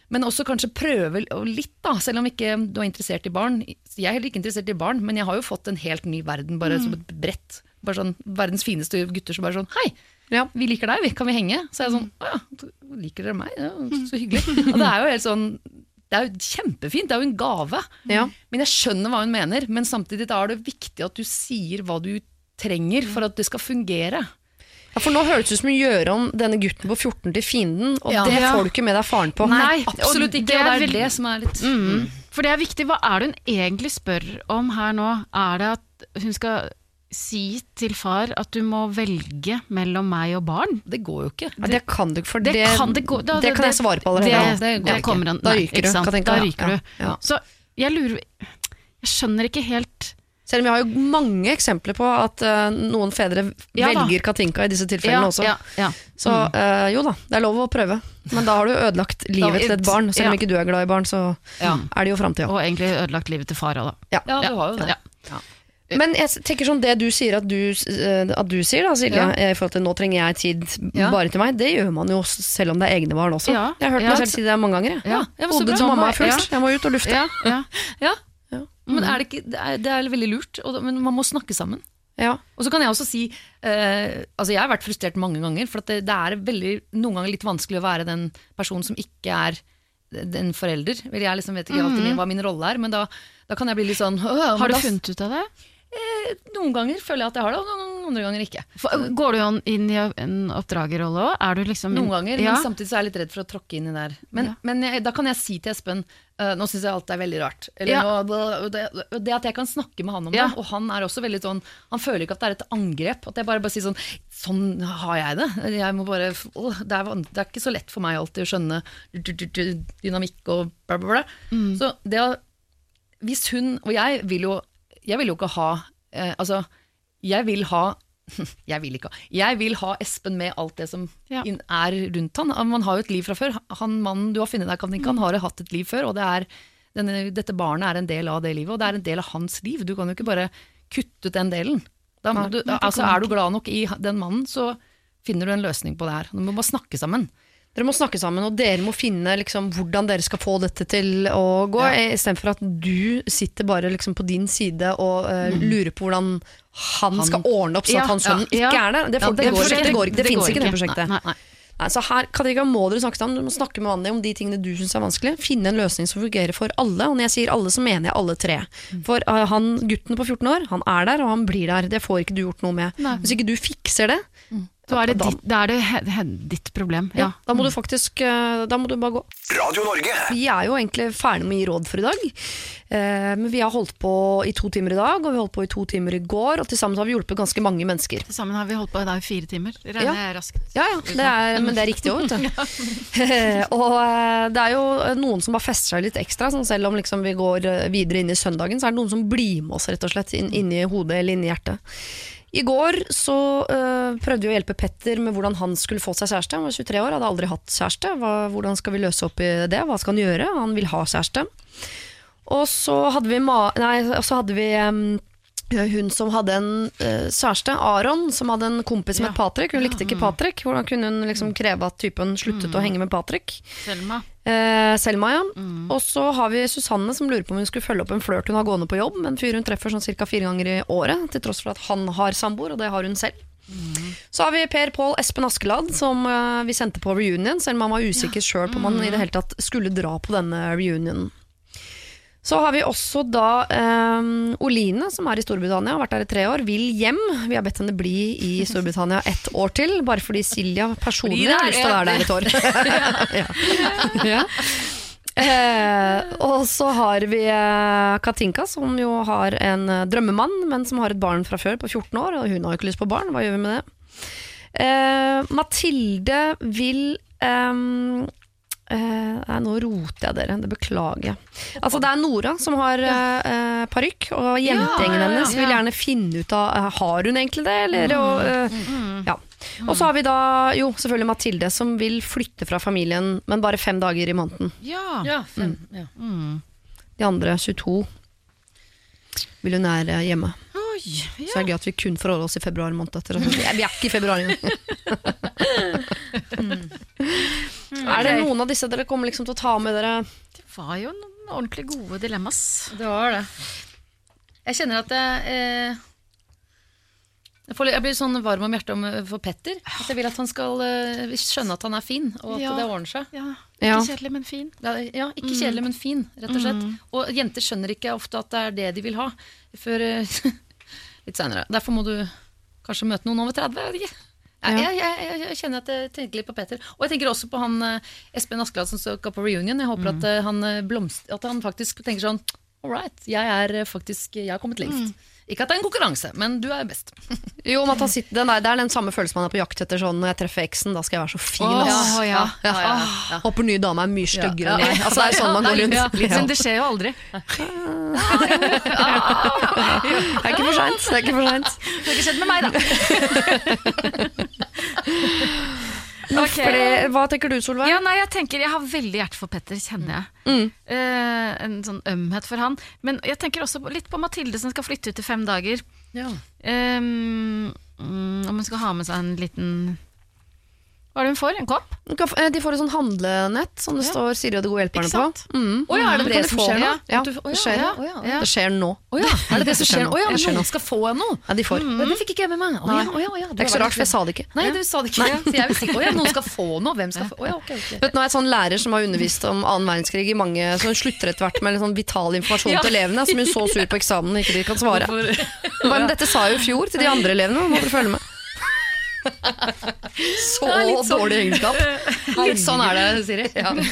Men også kanskje prøve litt, da, selv om ikke du er interessert i barn. Jeg er heller ikke interessert i barn, men jeg har jo fått en helt ny verden, bare som et brett. Bare sånn, Verdens fineste gutter som bare sånn Hei, Ja. vi liker deg. Kan vi henge? Så er jeg sånn Å ja, liker dere meg? Ja, så hyggelig. Og det er jo helt sånn Det er jo kjempefint, det er jo en gave. Ja. Men jeg skjønner hva hun mener, men samtidig er det viktig at du sier hva du trenger for at det skal fungere. Ja, for nå høres det ut som hun gjør om denne gutten på 14 til fienden, og Ja. det får du ikke med deg faren på. Nei, Absolutt ikke, det og er det er vel- det som er litt Mm. For det er viktig. Hva er det hun egentlig spør om her nå? Er det at hun skal si til far at du må velge mellom meg og barn? Det går jo ikke. Ja, det kan du ikke, for Det det, kan det gå- da- det kan jeg svare på allerede. Det, det det, går ikke. kommer han Da nei, ryker ikke du, sant? Katinka. Da Ja, ryker du. ja. Så jeg lurer Jeg skjønner ikke helt Selv om vi har jo mange eksempler på at uh, noen fedre Ja velger Katinka i disse tilfellene også. ja, ja. Så uh, jo da, det er lov å prøve. Men da har du ødelagt livet til et barn. Selv om Ja. ikke du er glad i barn, så Ja. er det jo framtida. Og egentlig ødelagt livet til far òg, da. Ja. Ja, du har jo det. Ja. Men jeg tenker sånn det du sier at du, eh, at du sier da, Silje, Ja. eh, i forhold til nå trenger jeg tid Ja. bare til meg, det gjør man jo selv om det er egne barn også. Ja. Jeg har hørt Ja. meg selv si det mange ganger. Ja. Ja, Hodet til mamma er Ja. fullt, jeg må ut og lufte. Ja, ja. Men er det, ikke, det, er, det er veldig lurt, og, men man må snakke sammen. Ja. Og så kan jeg også si eh, Altså jeg har vært frustrert mange ganger, for det, det er veldig, noen ganger litt vanskelig å være den personen som ikke er den forelder. Jeg liksom vet ikke alltid min- hva min rolle er, men da, da kan jeg bli litt sånn «Åh, Har du funnet ut av det? Noen ganger føler jeg at jeg har det, og noen andre ganger ikke. For, går du inn i en oppdragerrolle òg? Liksom Noen ganger, ja. men samtidig så er jeg litt redd for å tråkke inn i der. Men, Ja. men jeg, da kan jeg si til Espen eh, nå syns jeg alt er veldig rart. Eller Ja. nå, det, det at jeg kan snakke med han om Ja. det, og han er også veldig sånn Han føler ikke at det er et angrep. At jeg bare, bare sier sånn Sånn har jeg det. Jeg bare, å, det, er, det er ikke så lett for meg alltid å skjønne dynamikk og bla, bla, bla. Mm. Så det å Hvis hun Og jeg vil jo, jeg vil jo ikke ha eh, Altså, jeg vil ha jeg vil ikke ha Jeg vil ha Espen med alt det som Ja. er rundt han. Man har jo et liv fra før. Han mannen du har funnet deg, Katinka, han har jo hatt et liv før, og det er, denne, dette barnet er en del av det livet, og det er en del av hans liv. Du kan jo ikke bare kutte ut den delen. Da du, altså, er du glad nok i den mannen, så finner du en løsning på det her. Du må bare snakke sammen. Dere må snakke sammen, og dere må finne liksom, hvordan dere skal få dette til å gå, Ja. istedenfor at du sitter bare liksom, på din side og uh, lurer på hvordan han, skal ordne opp sånn at han sønnen ikke er der. Det, Ja, det går det, går. Det, Det går ikke, det prosjektet. Nei, Nei, nei. så her Katrika, må dere snakke sammen. Du må snakke med Annie om de tingene du syns er vanskelig. Finne en løsning som fungerer for alle. Og når jeg sier alle, så mener jeg alle tre. For uh, han gutten på 14 år, han er der, og han blir der. Det får ikke du gjort noe med. Hvis ikke du fikser det, Da er det, ditt, da er det he- he- ditt problem. ja, Ja. da må du faktisk eh, Da må du bare gå. Radio Norge. Vi er jo egentlig ferdig med å gi råd for i dag. Eh, men vi har holdt på i to timer i dag, og vi holdt på i to timer i går. Og til sammen har vi hjulpet ganske mange mennesker. Til sammen har vi holdt på i dag i fire timer. Regner Ja. jeg raskt. Ja, ja, det er, men det er riktig òg, vet du. og eh, det er jo noen som bare fester seg litt ekstra. Sånn selv om liksom vi går videre inn i søndagen, så er det noen som blir med oss rett og slett inn, inn i hodet eller inn i hjertet. I går så uh, prøvde vi å hjelpe Petter med hvordan han skulle få seg kjæreste. Han var 23 år, hadde aldri hatt kjæreste. Hva, hvordan skal vi løse opp i det? Hva skal han gjøre? Han vil ha kjæreste. Og så hadde vi, nei, så hadde vi um, hun som hadde en uh, kjæreste, Aron, som hadde en kompis som Ja. Patrick. Hun likte ikke Patrick. Hvordan kunne hun liksom kreve at typen sluttet å henge med Patrick? Selma. Eh, Selma, ja. Og så har vi Susanne som lurer på om hun skulle følge opp en flørt hun har gående på jobb. En fyr hun treffer sånn ca. fire ganger i året, til tross for at han har samboer, og det har hun selv. Så har vi Per Pål Espen Askeladd, som eh, vi sendte på reunion, selv om han var usikker sjøl på om han i det hele tatt skulle dra på denne reunionen. Så har vi også da um, Oline, som er i Storbritannia, har vært der i tre år, vil hjem. Vi har bedt henne bli i Storbritannia ett år til, bare fordi Silja personlig er- har lyst til å være der et år. ja. ja. Eh, og så har vi eh, Katinka, som jo har en eh, drømmemann, men som har et barn fra før på 14 år, og hun har jo ikke lyst på barn. Hva gjør vi med det? Eh, Mathilde vil ehm, eh, Nei, nå roter jeg dere, det beklager jeg. Altså, det er Nora som har uh, parykk, og jentegjengen ja, ja, hennes vil gjerne finne ut av eh, Har hun egentlig det, eller? Og, eh, ja. og så har vi da jo selvfølgelig Mathilde, som vil flytte fra familien, men bare fem dager i måneden. Ja. Ja, fem, ja. De andre 22 vil hun eh, hjemme. Oi, Så det er det gøy at vi kun forholder oss i februar måned. Etter. Vi er vi er ikke i februar engang. Er det noen av disse dere kommer liksom til å ta med dere? Det var jo noen ordentlig gode dilemmas. Det var det. Jeg kjenner at jeg eh, jeg, får, jeg blir sånn varm om hjertet om, for Petter. At jeg vil at han skal eh, skjønne at han er fin, og at Ja. det ordner seg. Ja, Ja. Ikke kjedelig, men fin. Ja, ja, ikke kjedelig, men fin, rett og slett. Og jenter skjønner ikke ofte at det er det de vil ha, før eh, litt seinere. Derfor må du kanskje møte noen over 30. Jeg, vet ikke. Ja, jeg, jeg, jeg, kjenner at jeg tenker litt på Peter. Og jeg tenker også på han eh, Espen Askeladd som skal på reunion. Jeg håper at, eh, han, eh, blomst, at han faktisk tenker sånn All right, jeg er faktisk Jeg har kommet lengst. Ikke at det er en konkurranse, men du er best. Jo, om at han sitter, den er, Det er den samme følelsen man er på jakt etter sånn når jeg treffer eksen. Da skal jeg være så fin. oh, ass. ja. Ja, ja, ja, ja. Håper nye dame er mye styggere enn ja. meg. Altså, det er sånn man går rundt. Men det skjer jo aldri. Det er ikke for seint. Det er ikke for seint. Det har ikke skjedd med meg, da. Ok. Fordi- Hva tenker du, Solveig? Ja, nei, jeg tenker, jeg har veldig hjerte for Petter, kjenner jeg. Eh, en sånn ømhet for han. Men jeg tenker også litt på Mathilde som skal flytte ut i fem dager. Um, mm, om hun skal ha med seg en liten Hva er det hun får? En kopp? Eh, De får et sånn handlenett som det står Siri og de gode hjelperne på. Mm. Ja, er det det det som skjer nå? Ja, det skjer. ja, ja. Det skjer nå. Å ja, er det det som skjer nå? Å ja, noen skal få noe? Ja, de får. Men det fikk ikke jeg med meg. Å ja, å ja, å ja, Det er ikke så rart, for jeg sa det ikke. Nei, du sa det ikke. Så jeg visste ikke. Å ja, noen skal få noe. Hvem skal få? Å ja, ok, ok. Vet nå er jeg sånn lærer som har undervist om annen verdenskrig i mange Så hun slutter etter hvert med en sånn vital informasjon til elevene som hun så sur på eksamen og ikke de kan svare. Bare, men dette sa jeg jo i fjor til de andre elevene, nå må dere følge med. Så sånn- dårlig egenskap. Litt sånn er det, Siri. Ja.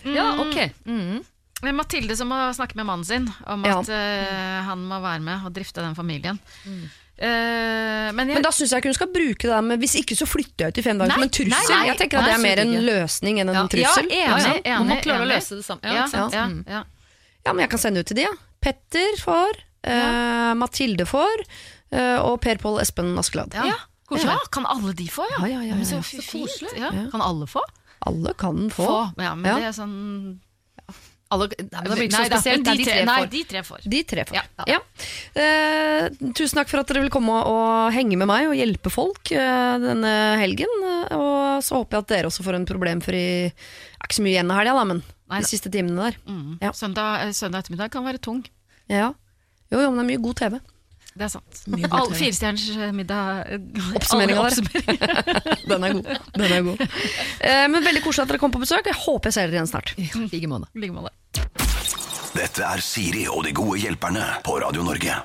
Ja, ok. Mm. Men Mathilde som må snakke med mannen sin om Ja. at uh, han må være med og drifte den familien. Eh, men jeg, Men da syns jeg ikke hun skal bruke det der med 'hvis ikke så flytter jeg ut i fem dager' som en trussel. nei, nei, jeg tenker at nei, det er mer en løsning enn en Ja. trussel. Ja, Ja, enig. Man må enig, klare å løse det sammen. Ja, ja, Mm. ja. Ja, men jeg kan sende ut til de, ja. Petter får, eh, Mathilde får, uh, og Per Pål Espen Askeladd. Ja. Ja, kan alle de få, ja? Ja, ja, ja. Så, Så fint. koselig. Kan alle få? Alle kan få. Få. Ja, men Ja. det er sånn Alle, nei, det blir ikke så spesielt. de Nei, tre, nei, de tre får. De tre får. Ja. Ja. Eh, tusen takk for at dere vil komme og henge med meg og hjelpe folk eh, denne helgen. Og så håper jeg at dere også får en problemfri Det er ikke så mye igjen av helga, men Nei de siste timene der. Mm. Ja. Søndag, eh, søndag ettermiddag kan være tung. Ja. Jo, jo, men det er mye god TV. Det er sant. All Firestjerners eh, middag Oppsummering Oppsummeringen der. Den er god. Den er god. Eh, men veldig koselig at dere kom på besøk. Jeg håper jeg ser dere igjen snart. I like måte. Like måte. Dette er Siri og de gode hjelperne på Radio Norge.